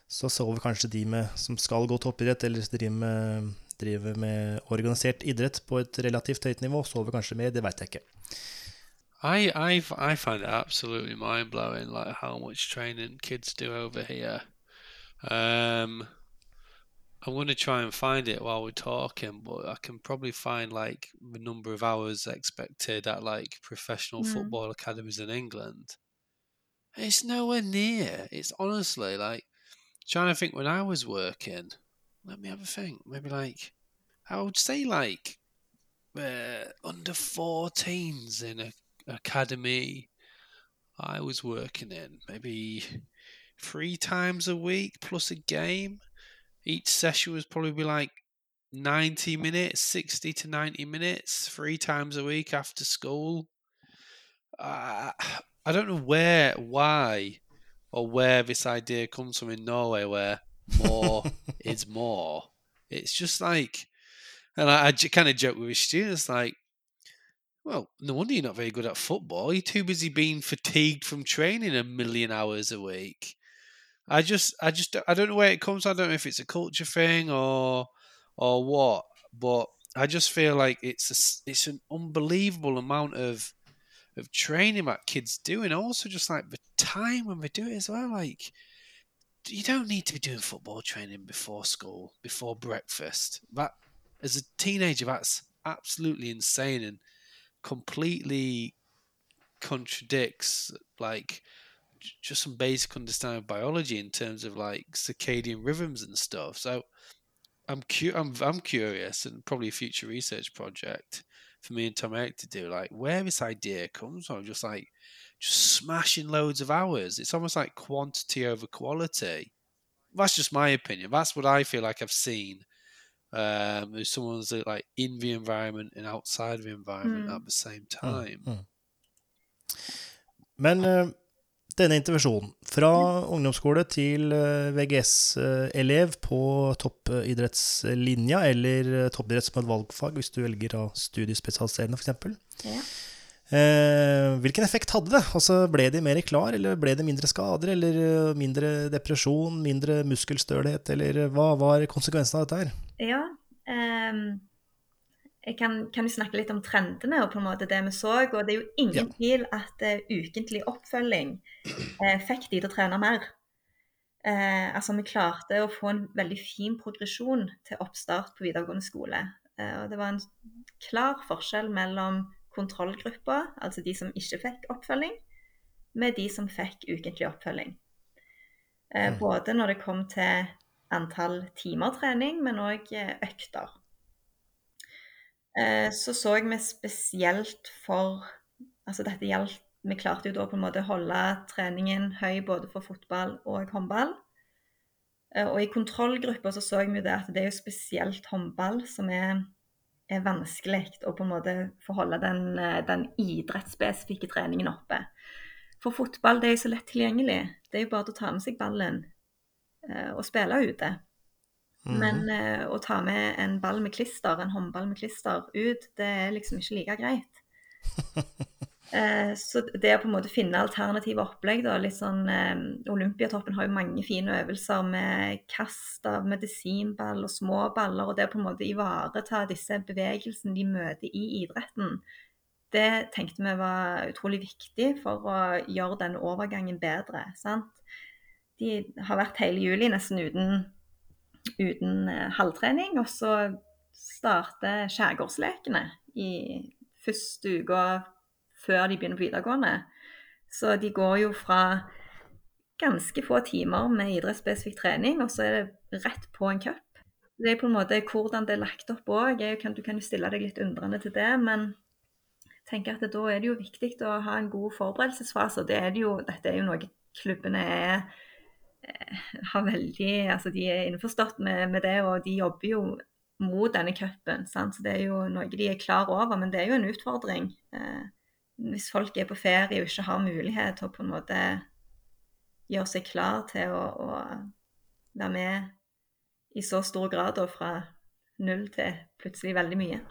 Så sover kanskje de med, som skal gå toppidrett, eller driver med, driver med organisert idrett på et relativt høyt nivå, sover kanskje mer, det veit jeg ikke. I I I find it absolutely mind blowing, like how much training kids do over here. Um, I'm going to try and find it while we're talking, but I can probably find like the number of hours expected at like professional Mm. football academies in England. It's nowhere near. It's honestly like trying to think when I was working. Let me have a think. Maybe like I would say like uh, under 14s in a academy I was working in, maybe three times a week plus a game. Each session was probably like 90 minutes, 60 to 90 minutes, three times a week after school. Uh, *sighs* I don't know where, why, or where this idea comes from in Norway where more *laughs* is more. It's just like, and I, I kind of joke with his students, like, well, no wonder you're not very good at football. You're too busy being fatigued from training a million hours a week. I just, I just, I don't know where it comes. I don't know if it's a culture thing or, or what. But I just feel like it's a, it's an unbelievable amount of, of training that kids do, and also just like the time when they do it as well. Like, you don't need to be doing football training before school, before breakfast. That, as a teenager, that's absolutely insane and completely contradicts like just some basic understanding of biology in terms of like circadian rhythms and stuff. So I'm cu- I'm I'm curious and probably a future research project for me and Tom Eric to do like where this idea comes from just like just smashing loads of hours. It's almost like quantity over quality. That's just my opinion. That's what I feel like I've seen. Um, if someone's like in the environment and outside of the environment Mm. at the same time. Mm. Men eh, denne intervensjonen, fra ungdomsskole til eh, VGS-elev på toppidrettslinja, eller eh, toppidrett som et valgfag, hvis du velger av studiespesialiserende, f.eks. Ja. Eh, hvilken effekt hadde det? Altså, ble de mer klar, eller ble det mindre skader, eller eh, mindre depresjon, mindre muskelstølhet, eller hva var konsekvensen av dette her? Ja. ehm, jeg kan, kan jo snakke litt om trendene og på en måte det vi så. og Det er jo ingen Ja. tvil at uh, ukentlig oppfølging uh, fikk de til å trene mer. Uh, altså Vi klarte å få en veldig fin progresjon til oppstart på videregående skole. Og Det var en klar forskjell mellom kontrollgruppa, altså de som ikke fikk oppfølging, med de som fikk ukentlig oppfølging. Mm. både når det kom til antall timer trening, men òg økter. Eh, så så vi spesielt for Altså dette gjaldt Vi klarte jo da på en måte å holde treningen høy både for fotball og håndball. Eh, og i kontrollgruppa så så vi jo det at det er jo spesielt håndball som er, er vanskelig å på en måte få holde den, eh, den idrettsspesifikke treningen oppe. For fotball det er jo så lett tilgjengelig. Det er jo bare å ta med seg ballen og spille ute. Men Mhm. eh, å ta med en ball med klister, en håndball med klister, ut, det er liksom ikke like greit. *laughs* Eh, så det å på en måte finne alternative opplegg, da, litt sånn eh, Olympiatoppen har jo mange fine øvelser med kast av medisinball og små baller, og det å på en måte ivareta disse bevegelsene de møter i idretten, det tenkte vi var utrolig viktig for å gjøre den overgangen bedre. sant? De har vært hele juli nesten uten uten eh, halvtrening. Og så starter skjærgårdslekene i første uka før de begynner på videregående. Så de går jo fra ganske få timer med idrettsspesifikk trening, og så er det rett på en cup. Det er på en måte hvordan det er lagt opp òg. Du kan jo stille deg litt undrende til det, men tenker at da er det jo viktig å ha en god forberedelsesfase. Det er det jo, dette er jo noe klubbene er har veldig Altså de er innforstått med, med det, og de jobber jo mot denne cupen. Så det er jo noe de er klar over, men det er jo en utfordring. Eh, hvis folk er på ferie og ikke har mulighet til å på en måte gjøre seg klar til å, å være med i så stor grad og fra null til plutselig veldig mye.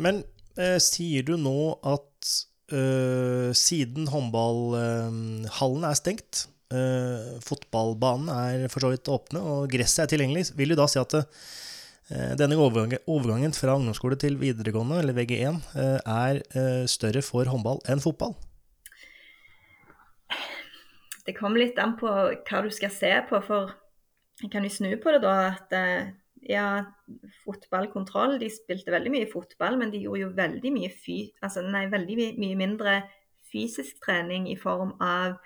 Men eh, sier du nå at eh, siden håndballhallen er stengt, eh, fotballbanen er for så vidt åpne og gresset er tilgjengelig, vil du da si at uh, denne overgangen, fra ungdomsskole til videregående, eller VG1, uh, er eh, større for håndball enn fotball? Det kommer litt an på hva du skal se på, for kan vi snu på det da at ja, fotballkontroll De spilte veldig mye fotball, men de gjorde jo veldig mye, fy, altså, nei, veldig mye mindre fysisk trening i form av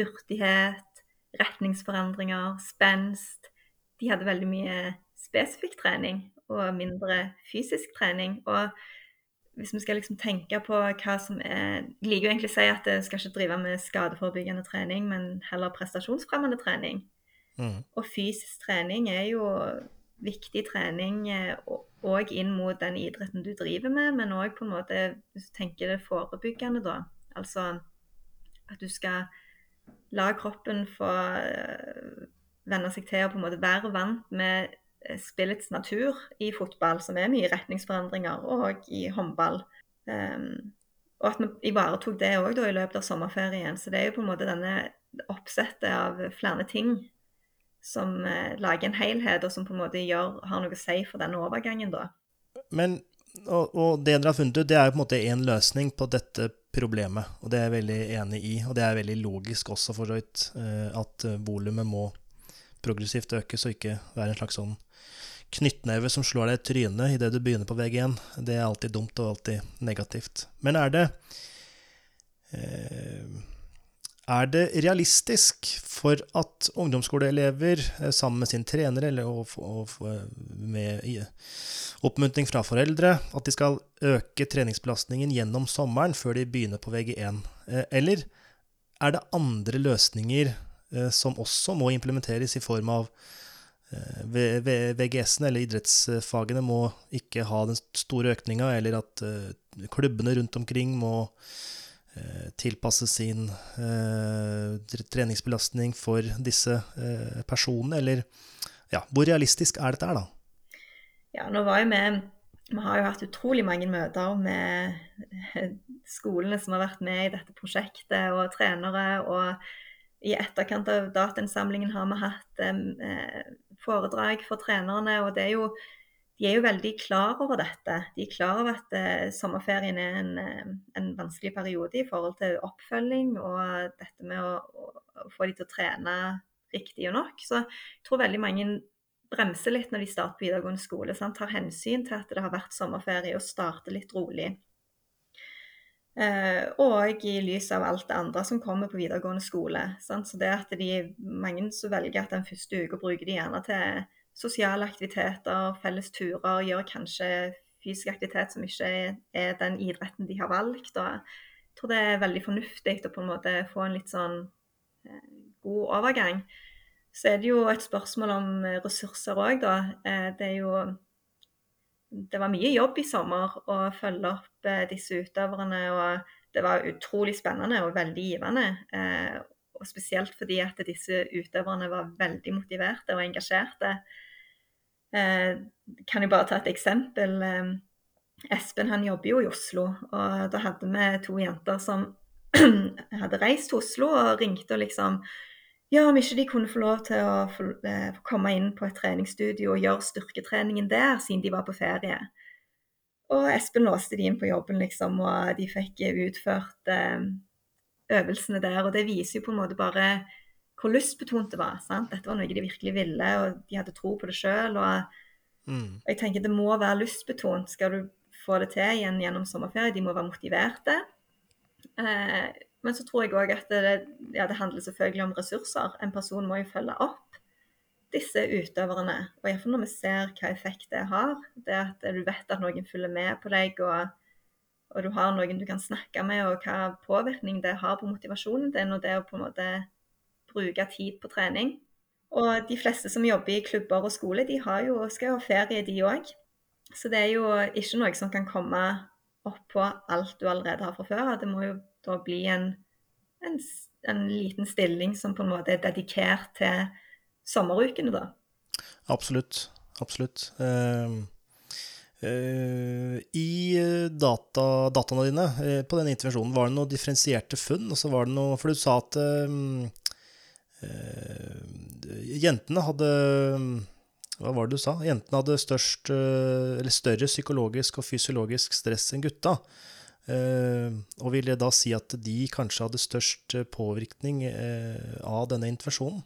hurtighet, retningsforandringer, spenst. De hadde veldig mye spesifikk trening og mindre fysisk trening. Og hvis vi skal liksom tenke på hva som er Jeg liker jo egentlig å si at jeg skal ikke drive med skadeforebyggende trening, men heller prestasjonsfremmende trening. Mm. Og fysisk trening er jo viktig trening òg inn mot den idretten du driver med, men òg på en måte hvis du tenker det forebyggende, da. Altså at du skal la kroppen få eh, venne seg til å på en måte være vant med Eh, spillets natur i fotball, som er mye retningsforandringer, og i håndball. Um, og at vi ivaretok det òg i løpet av sommerferien. Så det er jo på en måte denne oppsettet av flere ting som uh, lager en helhet, og som på en måte gjør, har noe å si for denne overgangen, da. Men, og, og det dere har funnet ut, det er jo på en måte én løsning på dette problemet, og det er jeg veldig enig i. Og det er veldig logisk også, for så vidt, uh, at volumet må progressivt økes, og ikke være en slags sånn knyttneve som slår deg i trynet idet du begynner på VG1. Det er alltid dumt og alltid negativt. Men er det eh, Er det realistisk for at ungdomsskoleelever eh, sammen med sin trener eller og, og, med oppmuntring fra foreldre, at de skal øke treningsbelastningen gjennom sommeren før de begynner på VG1? Eh, eller er det andre løsninger som også må implementeres i form av Eh, VGS-ene, eller idrettsfagene, må ikke ha den store økninga, eller at eh, klubbene rundt omkring må eh, tilpasse sin treningsbelastning for disse personene, eller ja, hvor realistisk er dette her, da? Ja, nå var jo vi Vi har jo hatt utrolig mange møter med skolene som har vært med i dette prosjektet, og trenere. og i etterkant av datainnsamlingen har vi hatt eh, foredrag for trenerne. og det er jo, De er jo veldig klar over dette. De er klar over at eh, sommerferien er en, eh, en, vanskelig periode i forhold til oppfølging og dette med å, å, få de til å trene riktig og nok. Så jeg tror veldig mange bremser litt når de starter på videregående skole. Sant? Tar hensyn til at det har vært sommerferie og starter litt rolig. Eh, og i lys av alt det andre som kommer på videregående skole. Sant? Så det at de, Mange som velger at den første uka bruker de gjerne til sosiale aktiviteter, felles turer, gjør kanskje fysisk aktivitet som ikke er den idretten de har valgt. Og jeg tror det er veldig fornuftig å på en måte få en litt sånn eh, god overgang. Så er det jo et spørsmål om ressurser òg, da. Eh, det er jo det var mye jobb i sommer å følge opp eh, disse utøverne. og Det var utrolig spennende og veldig givende. Og Spesielt fordi at disse utøverne var veldig motiverte og engasjerte. Eh, kan jeg bare ta et eksempel. Eh, Espen han jobber jo i Oslo, og da hadde vi to jenter som *clears throat* hadde reist til Oslo og ringte og liksom ja, om ikke de kunne få lov til å eh, komme inn på et treningsstudio og gjøre styrketreningen der, siden de var på ferie. Og Espen låste de inn på jobben, liksom, og de fikk utført øvelsene der. Og det viser jo på en måte bare hvor lystbetont det var. sant? Dette var noe de virkelig ville, og de hadde tro på det sjøl. Og, mm. og jeg tenker det må være lystbetont. Skal du få det til igjen gjennom sommerferie, de må være motiverte. Eh, men så tror jeg òg at det, ja, det, handler selvfølgelig om ressurser. En person må jo følge opp disse utøverne. Og iallfall når vi ser hva effekt det har. Det at du vet at noen følger med på deg, og, og du har noen du kan snakke med, og hva påvirkning det har på motivasjonen din, og det å på en måte bruke tid på trening. Og de fleste som jobber i klubber og skole, de jo, skal jo ha ferie, de òg. Så det er jo ikke noe som kan komme oppå alt du allerede har fra før. Det må jo da bli en, en, en, liten stilling som på en måte er dedikert til sommerukene, da. Absolutt. Absolutt. Uh, uh, I data, dataene dine uh, på den intervensjonen, var det noen differensierte funn? Altså var det noe, for du sa at jentene hadde Hva var det du sa? Jentene hadde størst, eller større psykologisk og fysiologisk stress enn gutta. og vil det da si at de kanskje hadde størst påvirkning av denne intervensjonen?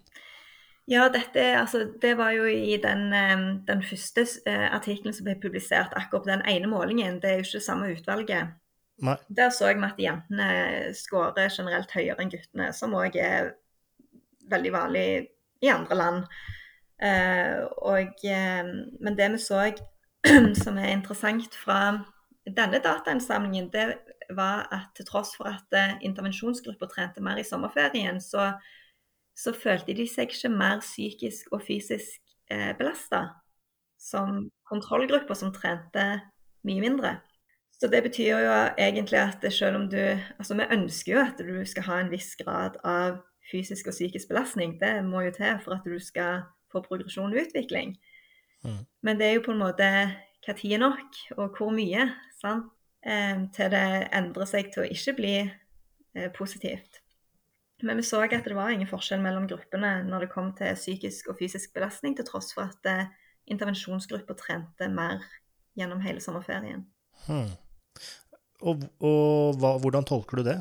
Ja, dette, altså, det var jo i den, den første eh, artikkelen som ble publisert, akkurat den ene målingen. Det er jo ikke det samme utvalget. Nei. Der så vi at jentene skårer generelt høyere enn guttene, som òg er veldig vanlig i andre land. Uh, og, uh, men det vi så *clears throat* som er interessant fra denne datainnsamlingen, det var at til tross for at uh, intervensjonsgrupper trente mer i sommerferien, så så følte de seg ikke mer psykisk og fysisk eh, belasta som kontrollgrupper som trente mye mindre. Så det betyr jo egentlig at selv om du Altså vi ønsker jo at du skal ha en viss grad av fysisk og psykisk belastning. Det må jo til for at du skal få progresjon og utvikling. Mm. Men det er jo på en måte hva tid er nok, og hvor mye, sant? Eh, til det endrer seg til å ikke bli eh, positivt. Men vi så at det var ingen forskjell mellom gruppene når det kom til psykisk og fysisk belastning, til tross for at eh, intervensjonsgrupper trente mer gjennom hele sommerferien. Hmm. Og, og hva, hvordan tolker du det?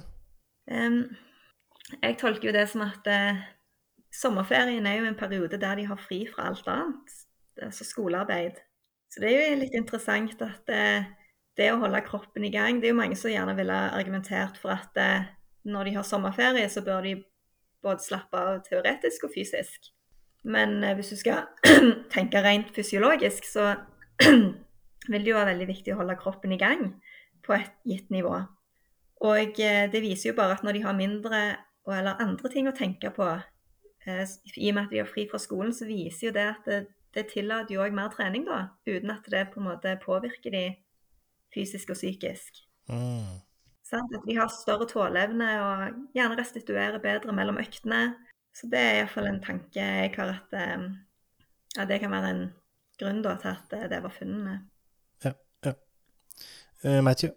Um, jeg tolker jo det som at eh, sommerferien er jo en periode der de har fri fra alt annet, altså skolearbeid. Så det er jo litt interessant at eh, det å holde kroppen i gang Det er jo mange som gjerne ville argumentert for at eh, når de har sommerferie, så bør de både slappe av teoretisk og fysisk. Men eh, hvis du skal *clears throat* tenke rent fysiologisk, så *clears throat* vil det jo være veldig viktig å holde kroppen i gang på et gitt nivå. Og eh, det viser jo bare at når de har mindre eller andre ting å tenke på, eh, i og med at de har fri fra skolen, så viser jo det at det, det tillater jo òg mer trening, da. Uten at det på en måte påvirker de fysisk og psykisk. Mm. Sånn, At de har større tåleevne og gjerne restituerer bedre mellom øktene. Så det er iallfall en tanke jeg har at eh, ja, det kan være en grunn da, til at eh, det var funnet. Ja, ja. Uh, Matthew?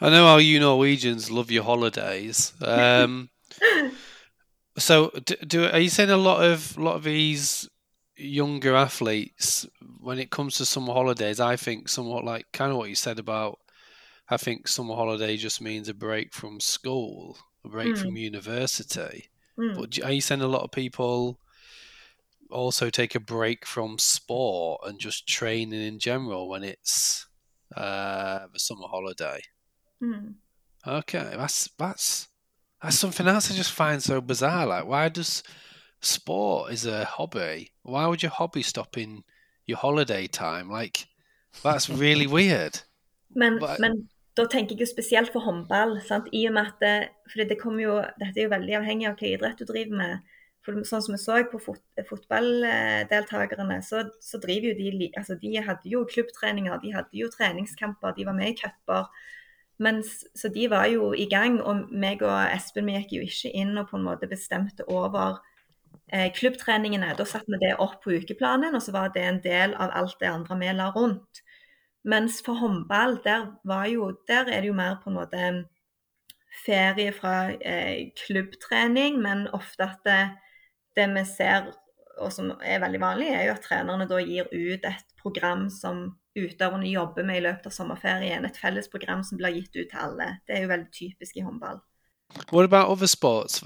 I know how you Norwegians love your holidays. *laughs* Um, so, do, do, are you saying a lot of lot of these younger athletes, when it comes to summer holidays, I think somewhat like kind of what you said about I think summer holiday just means a break from school, a break mm. from university. Mm. But are you saying a lot of people also take a break from sport and just training in general when it's uh, the summer holiday? Mm. Okay, that's that's that's something else I just find so bizarre. Like, why does sport is a hobby? Why would your hobby stop in your holiday time? Like, that's really weird. Men, but, men da tenker jeg jo spesielt for håndball. Sant? I og med at det, fordi det kommer jo, Dette er jo veldig avhengig av hva idrett du driver med. For sånn som vi så på fot, fotballdeltakerne, så, så, driver jo de altså De hadde jo klubbtreninger, de hadde jo treningskamper, de var med i cuper. Så de var jo i gang. Og meg og Espen vi gikk jo ikke inn og på en måte bestemte over eh, klubbtreningene. Da satte vi det opp på ukeplanen, og så var det en del av alt det andre vi la rundt. Mens for håndball, der, jo, der er det jo mer på en måte ferie fra eh, klubbtrening, men ofte at det, det, vi ser, og som er veldig vanlig, er jo at trenerne da gir ut et program som utøverne jobber med i løpet av sommerferien. Et felles program som blir gitt ut til alle. Det er jo veldig typisk i håndball. What about other sports?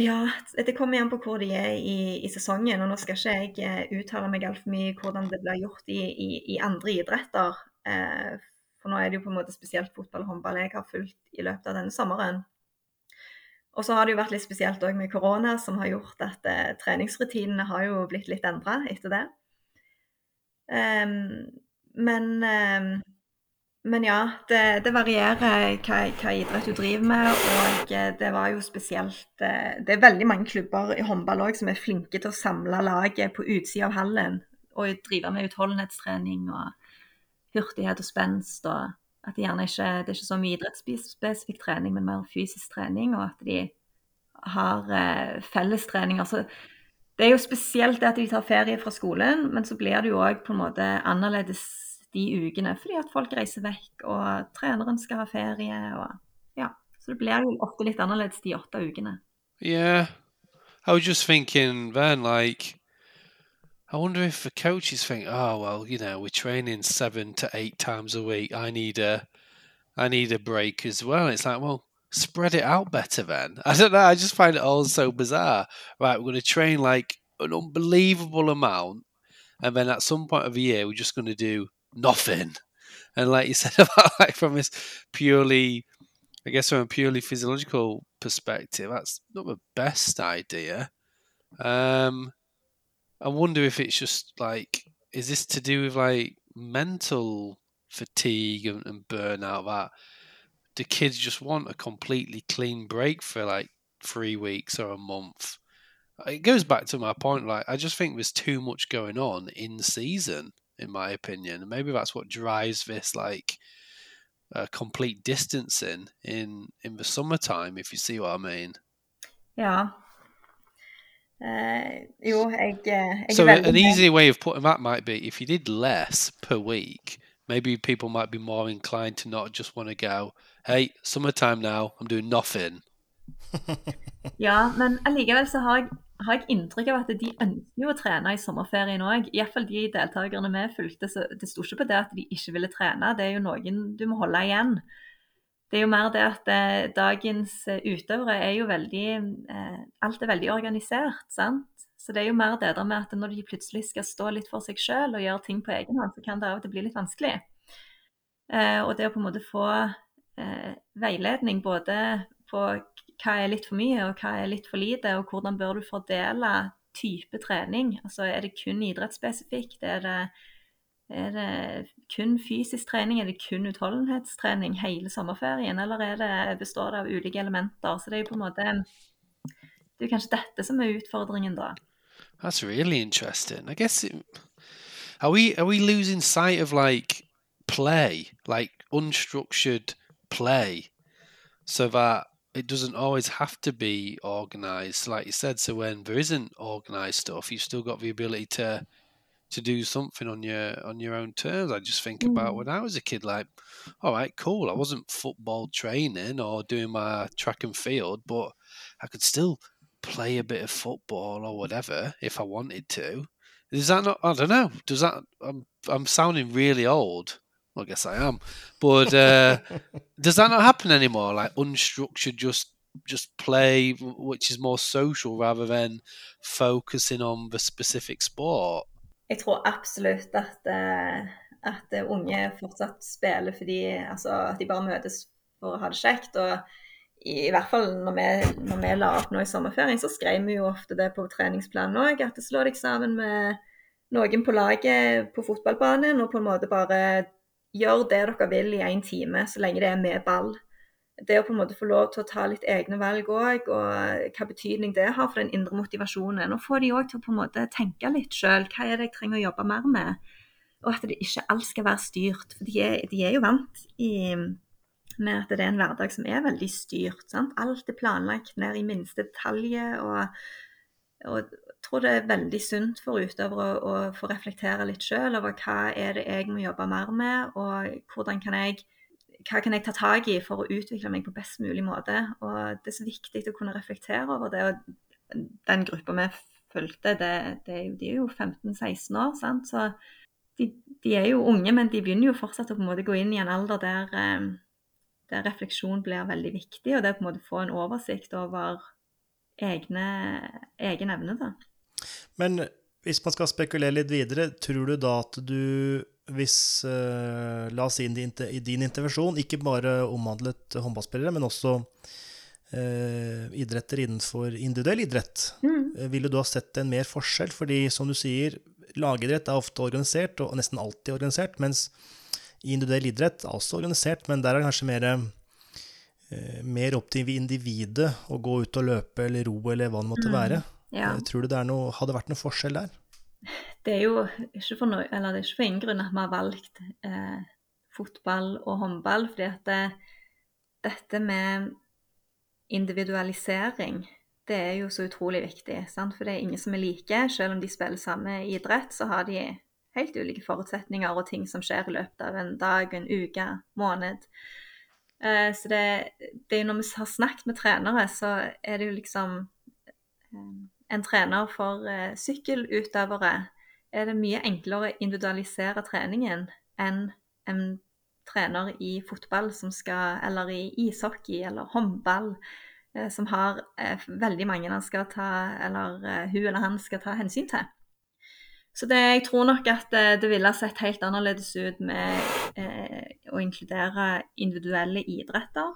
Ja, det kommer igjen på hvor de er i, i, sesongen. og Nå skal ikke jeg eh, uttale meg altfor mye hvordan det blir gjort i, i, i andre idretter. Eh, for nå er det jo på en måte spesielt fotball og håndball jeg har fulgt i løpet av denne sommeren. Og så har det jo vært litt spesielt òg med korona, som har gjort at eh, treningsrutinene har jo blitt litt endra etter det. Um, men um, men ja, det, det varierer hva, hva, idrett du driver med. Og det var jo spesielt eh, Det er veldig mange klubber i håndball òg som er flinke til å samle laget på utsida av hallen. Og drive med utholdenhetstrening og hurtighet og spenst. og at det gjerne ikke det er ikke så mye idrettsspesifikk trening, men mer fysisk trening. Og at de har eh, fellestreninger. Så det er jo spesielt det at de tar ferie fra skolen, men så blir det jo òg på en måte annerledes de ukene. Fordi at folk reiser vekk, og treneren skal ha ferie. og ja, Så det blir jo ofte litt annerledes de åtte ukene. Yeah. I was just thinking then, like, I wonder if the coaches think, oh well, you know, we're training seven to eight times a week. I need a, I need a break as well. It's like, well, spread it out better then. I don't know. I just find it all so bizarre. Right, we're going to train like an unbelievable amount, and then at some point of the year, we're just going to do nothing. And like you *laughs* said about like from this purely, I guess from a purely physiological perspective, that's not the best idea. Um, I wonder if it's just like, is this to do with like mental fatigue and, and burnout that the kids just want a completely clean break for like three weeks or a month. It goes back to my point, like I just think there's too much going on in season, in my opinion, and maybe that's what drives this like uh, complete distancing in in the summertime, if you see what I mean. Ja. Uh, jo, jeg, jeg So an easy way of putting that might be if you did less per week, maybe people might be more inclined to not just want to go, hey, summertime now, I'm doing nothing. *laughs* ja, men allikevel så har jeg, har jeg, inntrykk av at de ønsker jo å trene i sommerferien òg. Iallfall de deltakerne vi fulgte. Så det sto ikke på det at de ikke ville trene, det er jo noen du må holde igjen. Det er jo mer det at eh, dagens eh, utøvere er jo veldig eh, Alt er veldig organisert, sant. Så det er jo mer det der med at når de plutselig skal stå litt for seg sjøl og gjøre ting på egen hånd, så kan det av og til bli litt vanskelig. Eh, og det å på en måte få eh, veiledning både på hva er litt for mye og hva er litt for lite, og hvordan bør du fordele type trening. Altså er det kun idrettsspesifikt? Er det, er det kun fysisk trening? Er det kun utholdenhetstrening hele sommerferien? Eller det, består det av ulike elementer? Så det er jo på en måte Det er kanskje dette som er utfordringen, da. That's really interesting. I guess it, are we are we losing sight of like play, like unstructured play, so that it doesn't always have to be organized, like you said. So when there isn't organized stuff, you've still got the ability to to do something on your on your own terms. I just think mm. about when I was a kid, like, all right, cool. I wasn't football training or doing my track and field, but I could still play a bit of football or whatever if I wanted to. Is that not? I don't know. Does that? I'm I'm sounding really old. I guess I am. But uh, *laughs* does that not happen anymore? Like unstructured, just just play, which is more social rather than focusing on the specific sport. Jeg tror absolutt at, uh, at unge fortsatt spiller fordi altså, at de bare møtes for å ha det kjekt. og i, i hvert fall når vi, når vi, la opp nå i sommerferien, så skrev vi jo ofte det på treningsplanen òg. At slå deg sammen med noen på laget på fotballbanen og på en måte bare gjør det dere vil i én time, så lenge det er med ball. Det å på en måte få lov til å ta litt egne valg òg, og hva betydning det har for den indre motivasjonen. Og få de òg til å på en måte tenke litt sjøl. Hva er det jeg trenger å jobbe mer med? Og at det ikke alt skal være styrt. For de er, de er jo vant i, med at det er en hverdag som er veldig styrt. Sant? Alt er planlagt ned i minste detalj. Og, og, tror det er veldig sunt for utøvere å, å få reflektere litt sjøl over hva er det jeg må jobbe mer med, og hvordan kan jeg hva kan jeg ta tak i for å utvikle meg på best mulig måte. Og Det er så viktig å kunne reflektere over det. og Den gruppa vi fulgte, det, det, de er jo 15-16 år. sant? Så de, de, er jo unge, men de begynner jo fortsatt å på en måte gå inn i en alder der, eh, der refleksjon blir veldig viktig. Og det å på en måte få en oversikt over egne, egen evne. da. Men hvis man skal spekulere litt videre, tror du da at du, hvis uh, La oss si i din intervensjon ikke bare omhandlet håndballspillere, men også uh, idretter innenfor individuell idrett, mm. uh, ville du ha sett en mer forskjell? Fordi som du sier, lagidrett er ofte organisert, og nesten alltid organisert, mens individuell idrett er også organisert, men der er det kanskje mer, mer opp til individet å gå ut og løpe eller ro eller hva det måtte mm. Ja. Eh, tror du det noe, hadde vært noe forskjell der? *laughs* Det er jo ikke for, noe, eller det er ikke for ingen grunn at vi har valgt eh, fotball og håndball. fordi at det, dette med individualisering, det er jo så utrolig viktig. Sant? For det er ingen som er like. Selv om de spiller samme idrett, så har de helt ulike forutsetninger og ting som skjer i løpet av en dag, en uke, måned. Eh, så det, det er jo når vi har snakket med trenere, så er det jo liksom eh, En trener for eh, sykkelutøvere er det mye enklere å individualisere treningen enn en trener i fotball skal, eller i ishockey eller håndball, som har veldig mange han skal ta, eller hun eller han skal ta hensyn til. Så det, jeg tror nok at eh, det ville sett helt annerledes ut med eh, å inkludere individuelle idretter.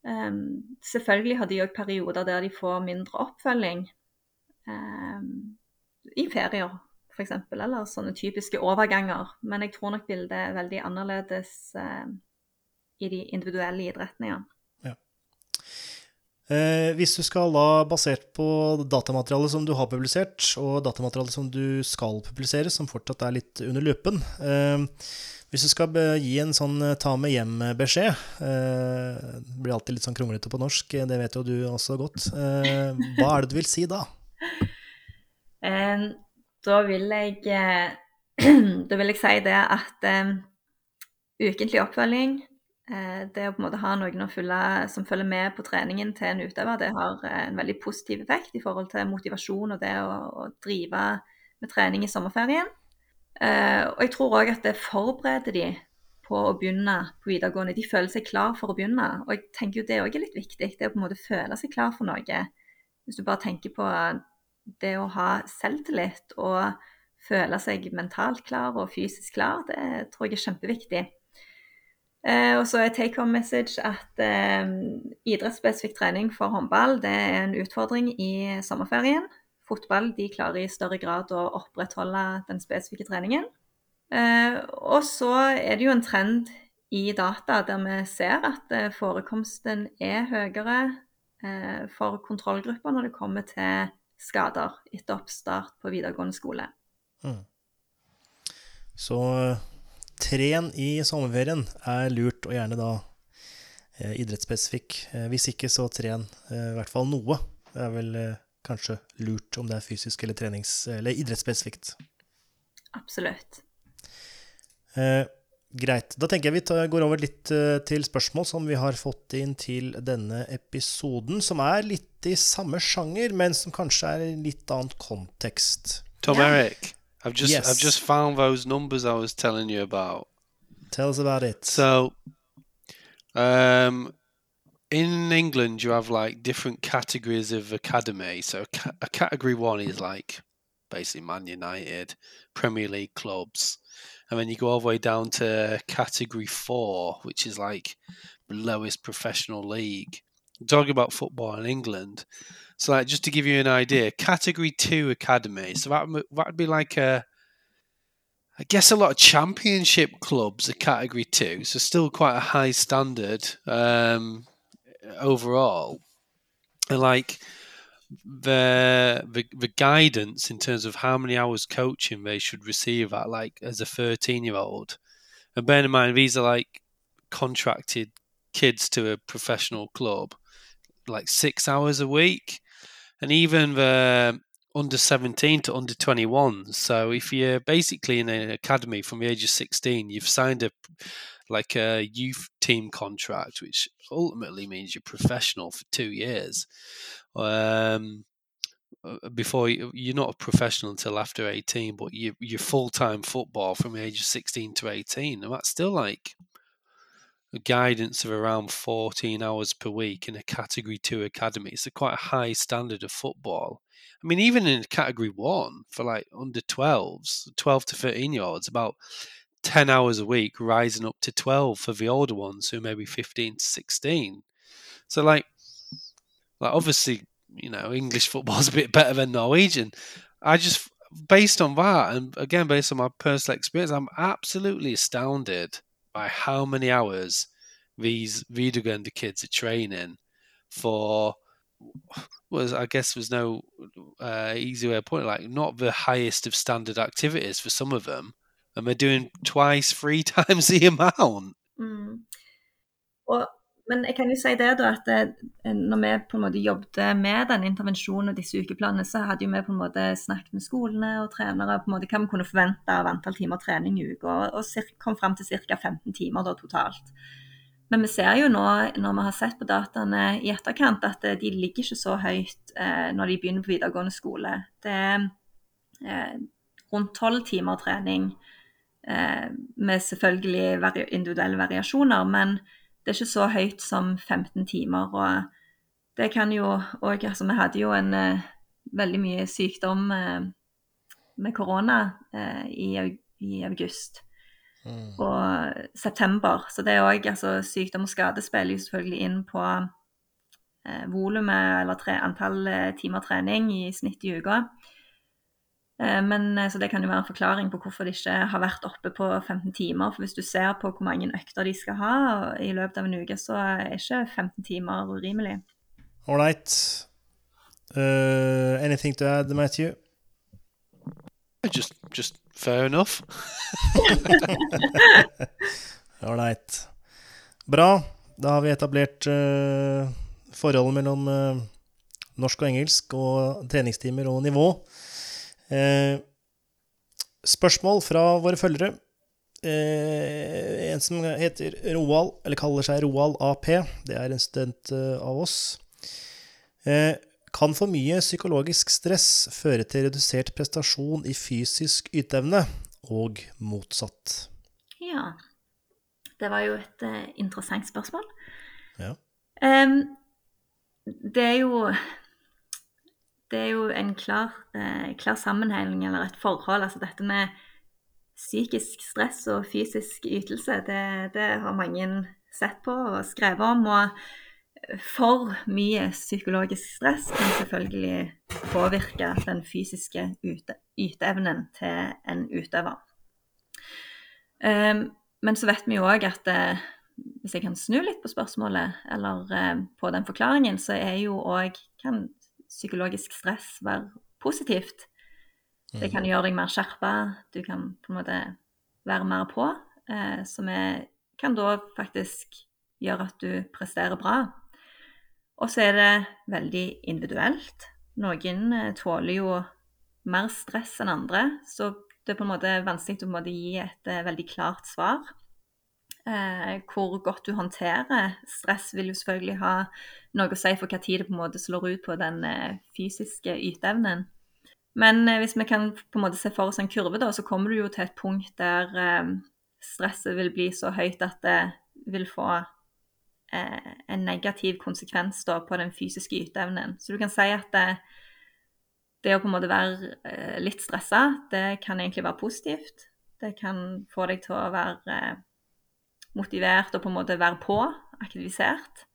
Um, selvfølgelig har de òg perioder der de får mindre oppfølging. Um, I ferier, f.eks., eller sånne typiske overganger. Men jeg tror nok bildet er veldig annerledes eh, i de individuelle idrettene, ja. Eh, hvis du skal da, basert på datamaterialet som du har publisert, og datamaterialet som du skal publisere, som fortsatt er litt under lupen eh, Hvis du skal gi en sånn eh, ta med hjem-beskjed eh, Det blir alltid litt sånn kronglete på norsk, det vet jo du også godt. Eh, hva er det du vil si da? *laughs* da vil jeg *clears throat* Da vil jeg si det at ukentlig oppfølging Eh, det å på en måte ha noen følge, som følger med på treningen til en utøver, det har eh, en veldig positiv effekt i forhold til motivasjon og det å, å drive med trening i sommerferien. Eh, og jeg tror òg at det forbereder de på å begynne på videregående. De føler seg klar for å begynne. Og jeg tenker jo det òg er litt viktig. Det å på en måte føle seg klar for noe. Hvis du bare tenker på det å ha selvtillit og føle seg mentalt klar og fysisk klar, det tror jeg er kjempeviktig. Eh, og så er take home message at eh, idrettsspesifikk trening for håndball det er en utfordring i sommerferien. Fotball de klarer i større grad å opprettholde den spesifikke treningen. Eh, og så er det jo en trend i data der vi ser at eh, forekomsten er høyere eh, for kontrollgrupper når det kommer til skader etter oppstart på videregående skole. Mm. Så tren i sommerferien er lurt, og gjerne da eh, idrettsspesifikk. Eh, hvis ikke, så tren eh, i hvert fall noe. Det er vel eh, kanskje lurt om det er fysisk eller, eller idrettsspesifikt. Absolutt. Eh, greit. Da tenker jeg vi tar, går over litt eh, til spørsmål som vi har fått inn til denne episoden, som er litt i samme sjanger, men som kanskje er i litt annet kontekst. Tom ja. Erik. I've just yes. I've just found those numbers I was telling you about. Tell us about it. So, um, in England, you have like different categories of academy. So, a, a category one is like basically Man United, Premier League clubs, and then you go all the way down to category four, which is like lowest professional league. I'm talking about football in England. So, like, just to give you an idea, Category Two Academy. So that that would be like a, I guess, a lot of Championship clubs are Category Two. So still quite a high standard um, overall, and like the, the the guidance in terms of how many hours coaching they should receive at like as a 13 year old and bear in mind these are like contracted kids to a professional club like six hours a week. And even the under 17 to under 21 so if you're basically in an academy from the age of 16 you've signed a like a youth team contract which ultimately means you're professional for two years um, uh, before you, you're not a professional until after 18 but you, you're full-time football from the age of 16 to 18 and that's still like a guidance of around 14 hours per week in a category 2 academy. It's a quite a high standard of football. I mean even in category 1 for like under 12s 12 to 13 year olds about 10 hours a week rising up to 12 for the older ones who may be 15 to 16 so like like obviously you know english football is a bit better than norwegian i just based on that and again based on my personal experience i'm absolutely astounded by how many hours these Videogender kids are training for was I guess was no uh, easy way of putting it, like not the highest of standard activities for some of them, and they're doing twice, three *laughs* times the amount. Mm. Og men jeg kan jo si det da, at det, når vi på en måte jobbet med den intervensjonen og disse ukeplanene, så hadde jo vi på en måte snakket med skolene og trenere på en måte hva vi kunne forvente av antall timer trening i uka, og, og kom fram til ca. 15 timer da totalt. Men vi ser jo nå, når vi har sett på dataene i etterkant, at de ligger ikke så høyt eh, når de begynner på videregående skole. Det er eh, rundt tolv timer trening eh, med selvfølgelig vari individuelle variasjoner, men det er ikke så høyt som 15 timer. Og det kan jo òg Altså, vi hadde jo en eh, veldig mye sykdom eh, med korona eh, i, i august. Mm. og september. Så det er òg altså, Sykdom og skade spiller jo selvfølgelig inn på eh, volumet eller tre, antall timer trening i snitt i uka. Eh, men, eh, så det kan jo være en forklaring på hvorfor de ikke har vært oppe på 15 timer. For hvis du ser på hvor mange økter de skal ha i løpet av en uke, så er ikke 15 timer urimelig. All right. Uh, anything to add, Matthew? Just, just fair enough. *laughs* Ålreit. Bra. Da har vi etablert uh, forholdet mellom uh, norsk og engelsk og treningstimer og nivå. Uh, spørsmål fra våre følgere. en som heter Roald, eller kaller seg Roald AP. Det er en student av oss. Kan for mye psykologisk stress føre til redusert prestasjon i fysisk yteevne, og motsatt? Ja. Det var jo et interessant spørsmål. Ja. Um, det er jo Det er jo en klar, eh, klar sammenheng, eller et forhold. Altså dette med psykisk stress og fysisk ytelse, det, det har mange sett på og skrevet om. og for mye psykologisk stress kan selvfølgelig påvirke den fysiske yteevnen til en utøver. Ehm, men så vet vi jo òg at eh, hvis jeg kan snu litt på spørsmålet, eller eh, på den forklaringen, så er jo òg psykologisk stress være positivt. Det kan mm. gjøre deg mer skjerpa, du kan på en måte være mer på, eh, som er, kan da faktisk gjøre at du presterer bra. Og så er det veldig individuelt. Noen eh, tåler jo mer stress enn andre, så det er på en måte vanskelig å en måte gi et eh, veldig klart svar. Eh, hvor godt du håndterer stress, vil jo selvfølgelig ha noe å si for hva tid det på en måte slår ut på den eh, fysiske yteevnen. Men eh, hvis vi kan på en måte se for oss en kurve, da, så kommer du jo til et punkt der stresset vil bli så høyt at det vil få eh, en negativ konsekvens da, på den fysiske yteevnen. Så du kan si at det, det å på en måte være eh, litt stressa, det kan egentlig være positivt. Det kan få deg til å være eh, motivert og på en måte være på, aktivisert.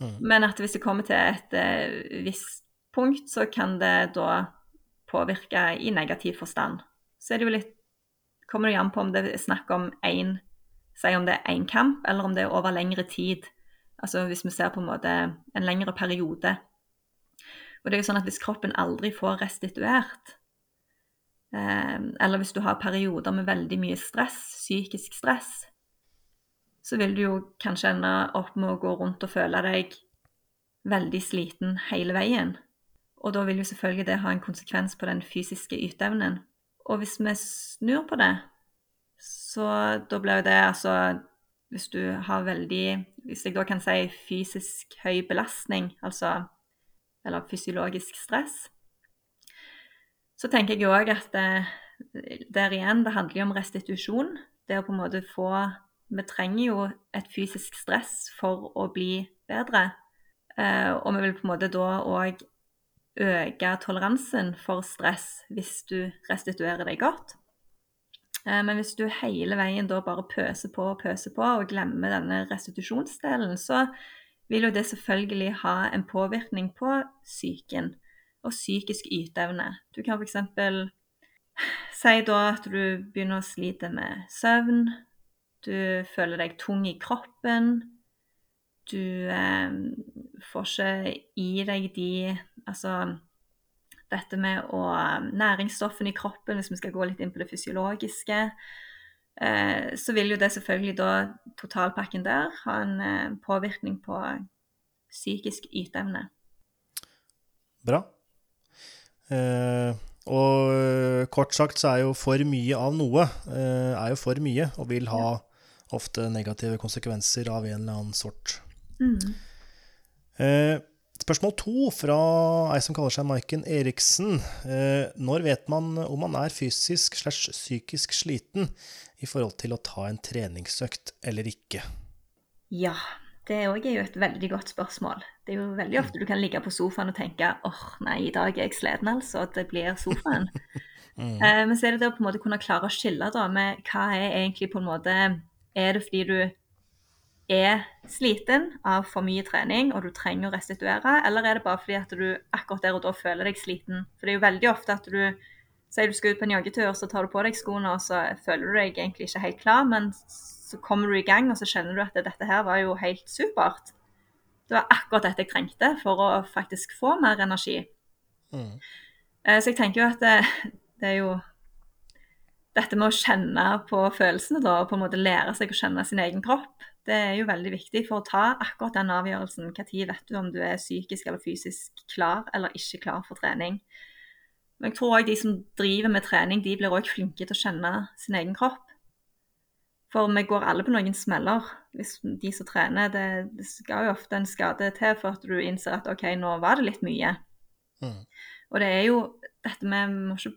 Mm. Men at hvis det kommer til et eh, visst punkt, så kan det da påvirke i negativ forstand. Så er det jo litt kommer det an på om det er snakk om én Si om det er én kamp, eller om det er over lengre tid. Altså hvis vi ser på en måte en lengre periode. Og det er jo sånn at hvis kroppen aldri får restituert, eh, eller hvis du har perioder med veldig mye stress, psykisk stress, så vil du jo kanskje ende opp med å gå rundt og føle deg veldig sliten hele veien. Og da vil jo selvfølgelig det ha en konsekvens på den fysiske yteevnen. Og hvis vi snur på det, så da blir jo det altså Hvis du har veldig Hvis jeg da kan si fysisk høy belastning, altså Eller fysiologisk stress, så tenker jeg òg at det, der igjen, det handler jo om restitusjon. Det å på en måte få Vi trenger jo et fysisk stress for å bli bedre. Eh, og vi vil på en måte da òg øke toleransen for stress hvis du restituerer deg godt. Eh, men hvis du hele veien da bare pøser på og pøser på og glemmer denne restitusjonsdelen, så vil jo det selvfølgelig ha en påvirkning på psyken og psykisk yteevne. Du kan f.eks. si da at du begynner å slite med søvn, du føler deg tung i kroppen, du eh, får ikke i deg de Altså dette med å um, næringsstoffene i kroppen, hvis vi skal gå litt inn på det fysiologiske. eh, så vil jo det selvfølgelig da totalpakken der ha en eh, påvirkning på psykisk yteevne. Bra. Eh, og eh, kort sagt så er jo for mye av noe eh, er jo for mye, og vil ha ofte negative konsekvenser av en eller annen sort. Mm. Eh, spørsmål to fra ei som kaller seg Maiken Eriksen. Eh, når vet man om man er fysisk slash psykisk sliten i forhold til å ta en treningsøkt eller ikke? Ja, det òg er jo et veldig godt spørsmål. Det er jo veldig ofte du kan ligge på sofaen og tenke åh, nei, i dag er jeg sliten, altså. At det blir sofaen. *laughs* Mm. Eh, men så er det det å på en måte kunne klare å skille da med hva er egentlig på en måte Er det fordi du er sliten av for mye trening og du trenger å restituere, eller er det bare fordi at du akkurat der og da føler deg sliten? For det er jo veldig ofte at du sier du skal ut på en joggetur, så tar du på deg skoene, og så føler du deg egentlig ikke helt klar, men så kommer du i gang, og så kjenner du at dette her var jo helt supert. Det var akkurat dette jeg trengte for å faktisk få mer energi. Mm. Eh, Så jeg tenker jo at det, det er jo dette med å kjenne på følelsene da, og på en måte lære seg å kjenne sin egen kropp, det er jo veldig viktig for å ta akkurat den avgjørelsen. Når vet du om du er psykisk eller fysisk klar eller ikke klar for trening? Men jeg tror òg de som driver med trening, de blir òg flinke til å kjenne sin egen kropp. For vi går alle på noen smeller. Hvis de som trener, det, det skal jo ofte en skade til for at du innser at OK, nå var det litt mye. Mm. Og det er jo dette med må ikke,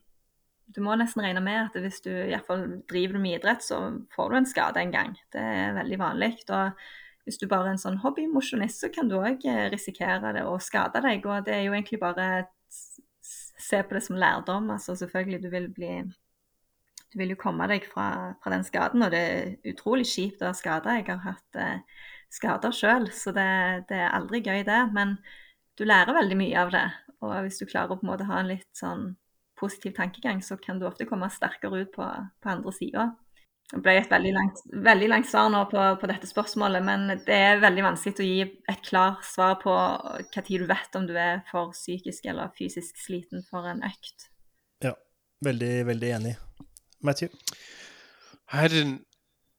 Du må nesten regne med at hvis du i fall driver med idrett, så får du en skade en gang. Det er veldig vanlig. Og hvis du bare er en sånn hobbymosjonist, så kan du òg risikere det og skade deg. Og det er jo egentlig bare s- se på det som lærdom. Altså selvfølgelig, du vil bli Du vil jo komme deg fra, fra den skaden, og det er utrolig kjipt å ha skader. Jeg har hatt eh, skader sjøl, så det, det er aldri gøy, det. Men du lærer veldig mye av det. Og hvis du klarer å på en måte ha en litt sånn positiv tankegang, så kan du ofte komme sterkere ut på, på andre sida. Det ble et veldig langt, veldig langt svar nå på, på dette spørsmålet, men det er veldig vanskelig å gi et klart svar på hva tid du vet om du er for psykisk eller fysisk sliten for en økt. Ja, veldig, veldig enig. Matthew? I had an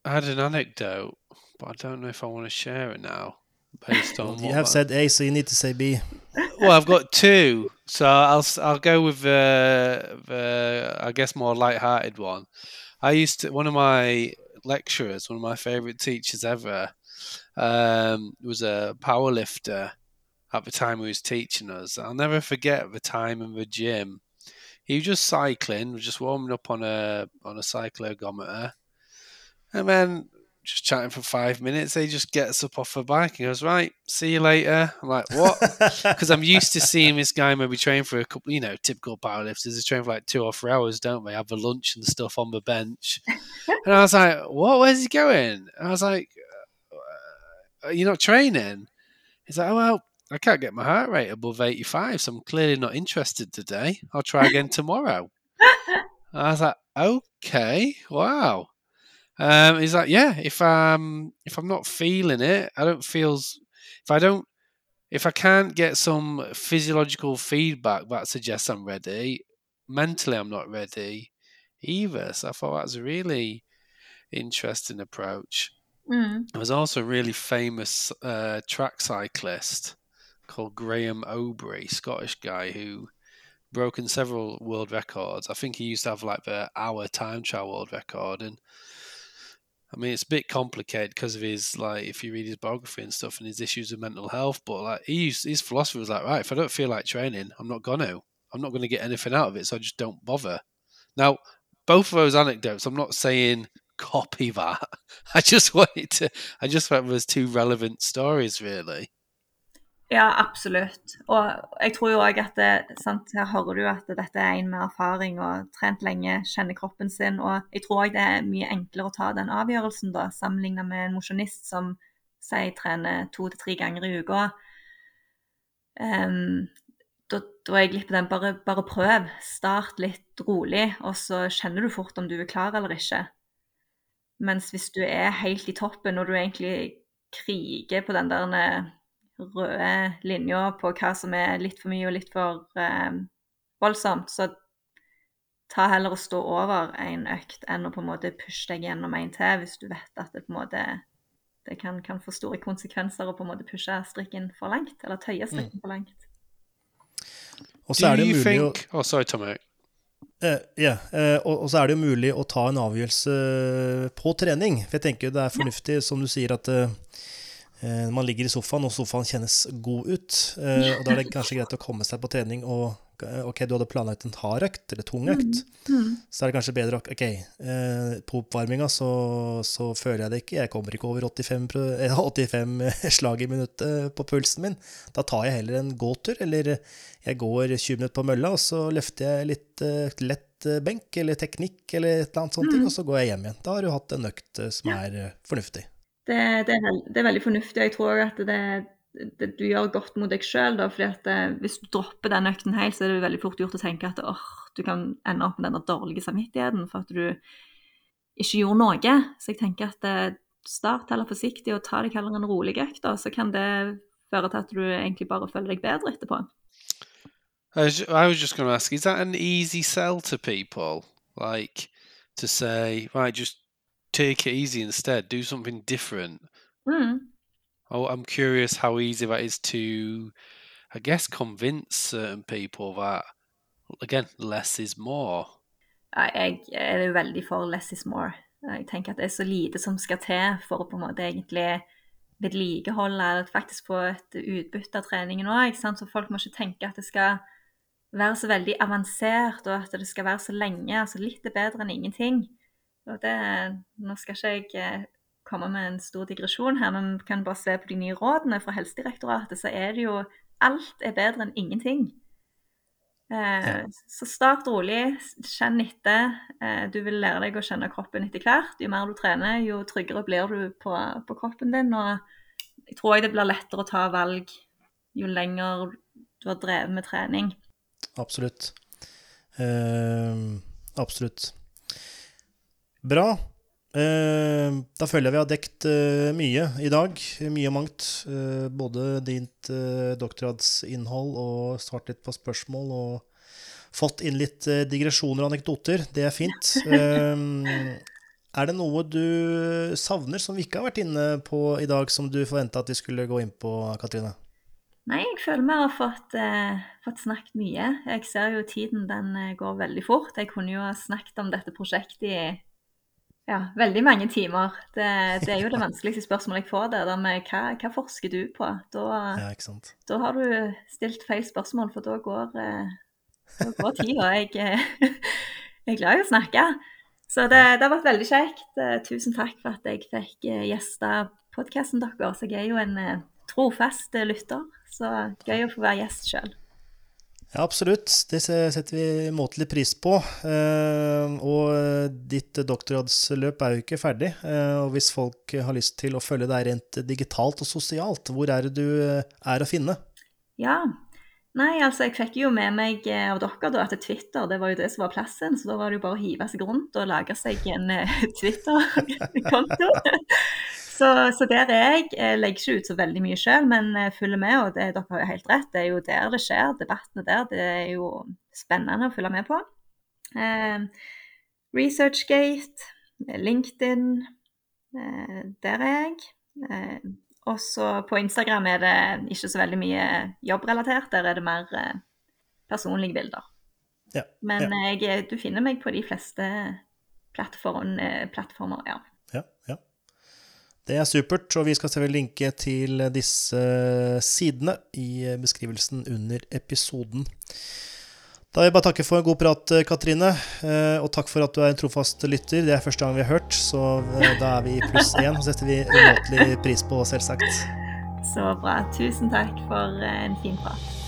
I had an anecdote, but I don't know if I want to share it now. Based on You have I- said A, so you need to say B. well, I've got two, so I'll s- I'll go with the the I guess more light-hearted one. I used to one of my lecturers, one of my favorite teachers ever, um, was a power lifter at the time he was teaching us. I'll never forget the time in the gym. He was just cycling, was just warming up on a on a cyclogometer, and then just chatting for five minutes. He just gets up off the bike and goes, "Right, see you later." I'm like, "What?" *laughs* because I'm used to seeing this guy maybe train for a couple, you know, typical powerlifters. They train for like two or three hours, don't they? Have the lunch and stuff on the bench. *laughs* and I was like, "What? Where's he going?" And I was like, uh, "You're not training." He's like, "Oh well." I can't get my heart rate above 85, so I'm clearly not interested today. I'll try again *laughs* tomorrow. I was like, okay, wow. Um, he's like, yeah, if I'm if I'm not feeling it, I don't feels if I don't if I can't get some physiological feedback that suggests I'm ready, mentally I'm not ready either. So I thought that was a really interesting approach. Mm. There was also a really famous uh, track cyclist called Graham Obery, Scottish guy who broken several world records. I think he used to have like the hour time trial world record, and I mean it's a bit complicated because of his like if you read his biography and stuff and his issues with mental health. But like he used, his philosophy was like, right, if I don't feel like training, I'm not gonna. I'm not going to get anything out of it, so I just don't bother. Now, both of those anecdotes, I'm not saying copy that. *laughs* I just *laughs* wanted to. I just thought it was two relevant stories, really. Ja, absolutt. Og jeg tror jo òg at det, sant, her hører du at dette er en med erfaring og trent lenge, kjenner kroppen sin. Og jeg tror òg det er mye enklere å ta den avgjørelsen, da, sammenlignet med en mosjonist som sier trener to til tre ganger i uka. Um, da, da er jeg glipp den bare, bare prøv. Start litt rolig, og så kjenner du fort om du er klar eller ikke. Mens hvis du er helt i toppen, og du egentlig kriger på den der eh, røde linja på hva som er litt for mye og litt for eh, voldsomt, så ta heller å stå over en økt enn å på en måte pushe deg gjennom en til hvis du vet at det på en måte det kan, kan få store konsekvenser å på en måte pushe strikken for langt, eller tøye strikken mm. for langt. Og så er det mulig å oh, Sorry, Uh, yeah. uh, og, og, så er det jo mulig å ta en avgjørelse på trening. For jeg tenker det er fornuftig, som du sier, at uh, man ligger i sofaen, og sofaen kjennes god ut. og da er det kanskje greit å komme seg på trening og Ok, du hadde planlagt en hard økt, eller tung økt. Mm. Mm. Så er det kanskje bedre å Ok, eh, på oppvarminga så, så, føler jeg det ikke. Jeg kommer ikke over 85, 85 *laughs* slag i minuttet på pulsen min. Da tar jeg heller en gåtur, eller jeg går 20 minutter på mølla, og så løfter jeg litt lett benk eller teknikk, eller et eller annet sånt, mm. og så går jeg hjem igjen. Da har du hatt en økt som er fornuftig. Det, det, er det, er veldig fornuftig. Jeg tror at det, det, du gjør godt mot deg sjøl. Eh, hvis du dropper den økten helt, så er det veldig fort gjort å tenke at oh, du kan ende opp med den dårlige samvittigheten for at du ikke gjorde noe. Så jeg tenker at eh, start heller forsiktig og ta deg heller en rolig økt, så kan det føre til at du egentlig bare føler deg bedre etterpå. I was, I was just going to ask, is that an easy sell to people? Like to say, right, just take it easy instead, do something different. Mm. Oh, I'm curious how easy that is to, I guess, convince certain people that, again, less is more. Jeg er veldig for less is more. Jeg tenker at det er så lite som skal til for å på en måte egentlig vedlikeholde eller faktisk få et utbytte av treningen òg. Så folk må ikke tenke at det skal være så veldig avansert og at det skal være så lenge. Altså litt er bedre enn ingenting. Og det, nå skal ikke jeg eh, komme med en stor digresjon her, men vi kan bare se på de nye rådene fra Helsedirektoratet, så er det jo Alt er bedre enn ingenting. Eh, så start rolig, kjenn etter. Eh, du vil lære deg å kjenne kroppen etter hvert. Jo mer du trener, jo tryggere blir du på, på kroppen din. Og jeg tror det blir lettere å ta valg jo lenger du har drevet med trening. Absolutt. Eh, absolutt. Bra. Eh, da føler jeg vi har dekt eh, mye i dag. Mye og mangt. Eh, både ditt doktorgradsinnhold og svart litt på spørsmål. Og fått inn litt digresjoner og anekdoter. Det er fint. er det noe du savner som vi ikke har vært inne på i dag, som du forventa at vi skulle gå inn på, Katrine? Nei, jeg føler vi har fått, eh, fått, snakket mye. Jeg ser jo tiden den går veldig fort. Jeg kunne jo ha snakket om dette prosjektet i ja, veldig mange timer. Det, det, er jo det vanskeligste spørsmålet jeg får. der med hva, hva forsker du på? Da, ja, da, har du stilt feil spørsmål, for da går, eh, da går tida. Jeg, *laughs* jeg er glad i å snakke. Så det, det, har vært veldig kjekt. Eh, tusen takk for at jeg fikk eh, gjeste podkasten deres. Jeg er jo en trofast lytter, så gøy å få være gjest sjøl. Ja, absolutt. Det setter vi måtelig pris på. Eh, og ditt doktorgradsløp er jo ikke ferdig. Eh, og hvis folk har lyst til å følge deg rent digitalt og sosialt, hvor er det du eh, er å finne? Ja, Nei, altså jeg fikk jo med meg av dere da, at Twitter det var jo det som var plassen. Så da var det jo bare å hive seg rundt og lage seg en *laughs* Twitter-konto. *laughs* Så, så, der er jeg. Jeg legger ikke ut så veldig mye sjøl, men følger med. Og det, dere har jo helt rett, det er jo der det skjer. Debattene der. Det er jo spennende å følge med på. Eh, Researchgate, LinkedIn, eh, der er jeg. Eh, også på Instagram er det ikke så veldig mye jobbrelatert. Der er det mer eh, personlige bilder. Ja, Men ja. Jeg, du finner meg på de fleste plattformer. plattformer ja. Ja, ja. Det er supert, og vi skal selvfølgelig linke til disse sidene i beskrivelsen under episoden. Da vil jeg bare takke for en god prat, Katrine. Eh, og takk for at du er en trofast lytter. Det er første gang vi har hørt, så eh, da er vi i pluss én. Og setter vi umåtelig pris på, selvsagt. Så bra. Tusen takk for en fin prat.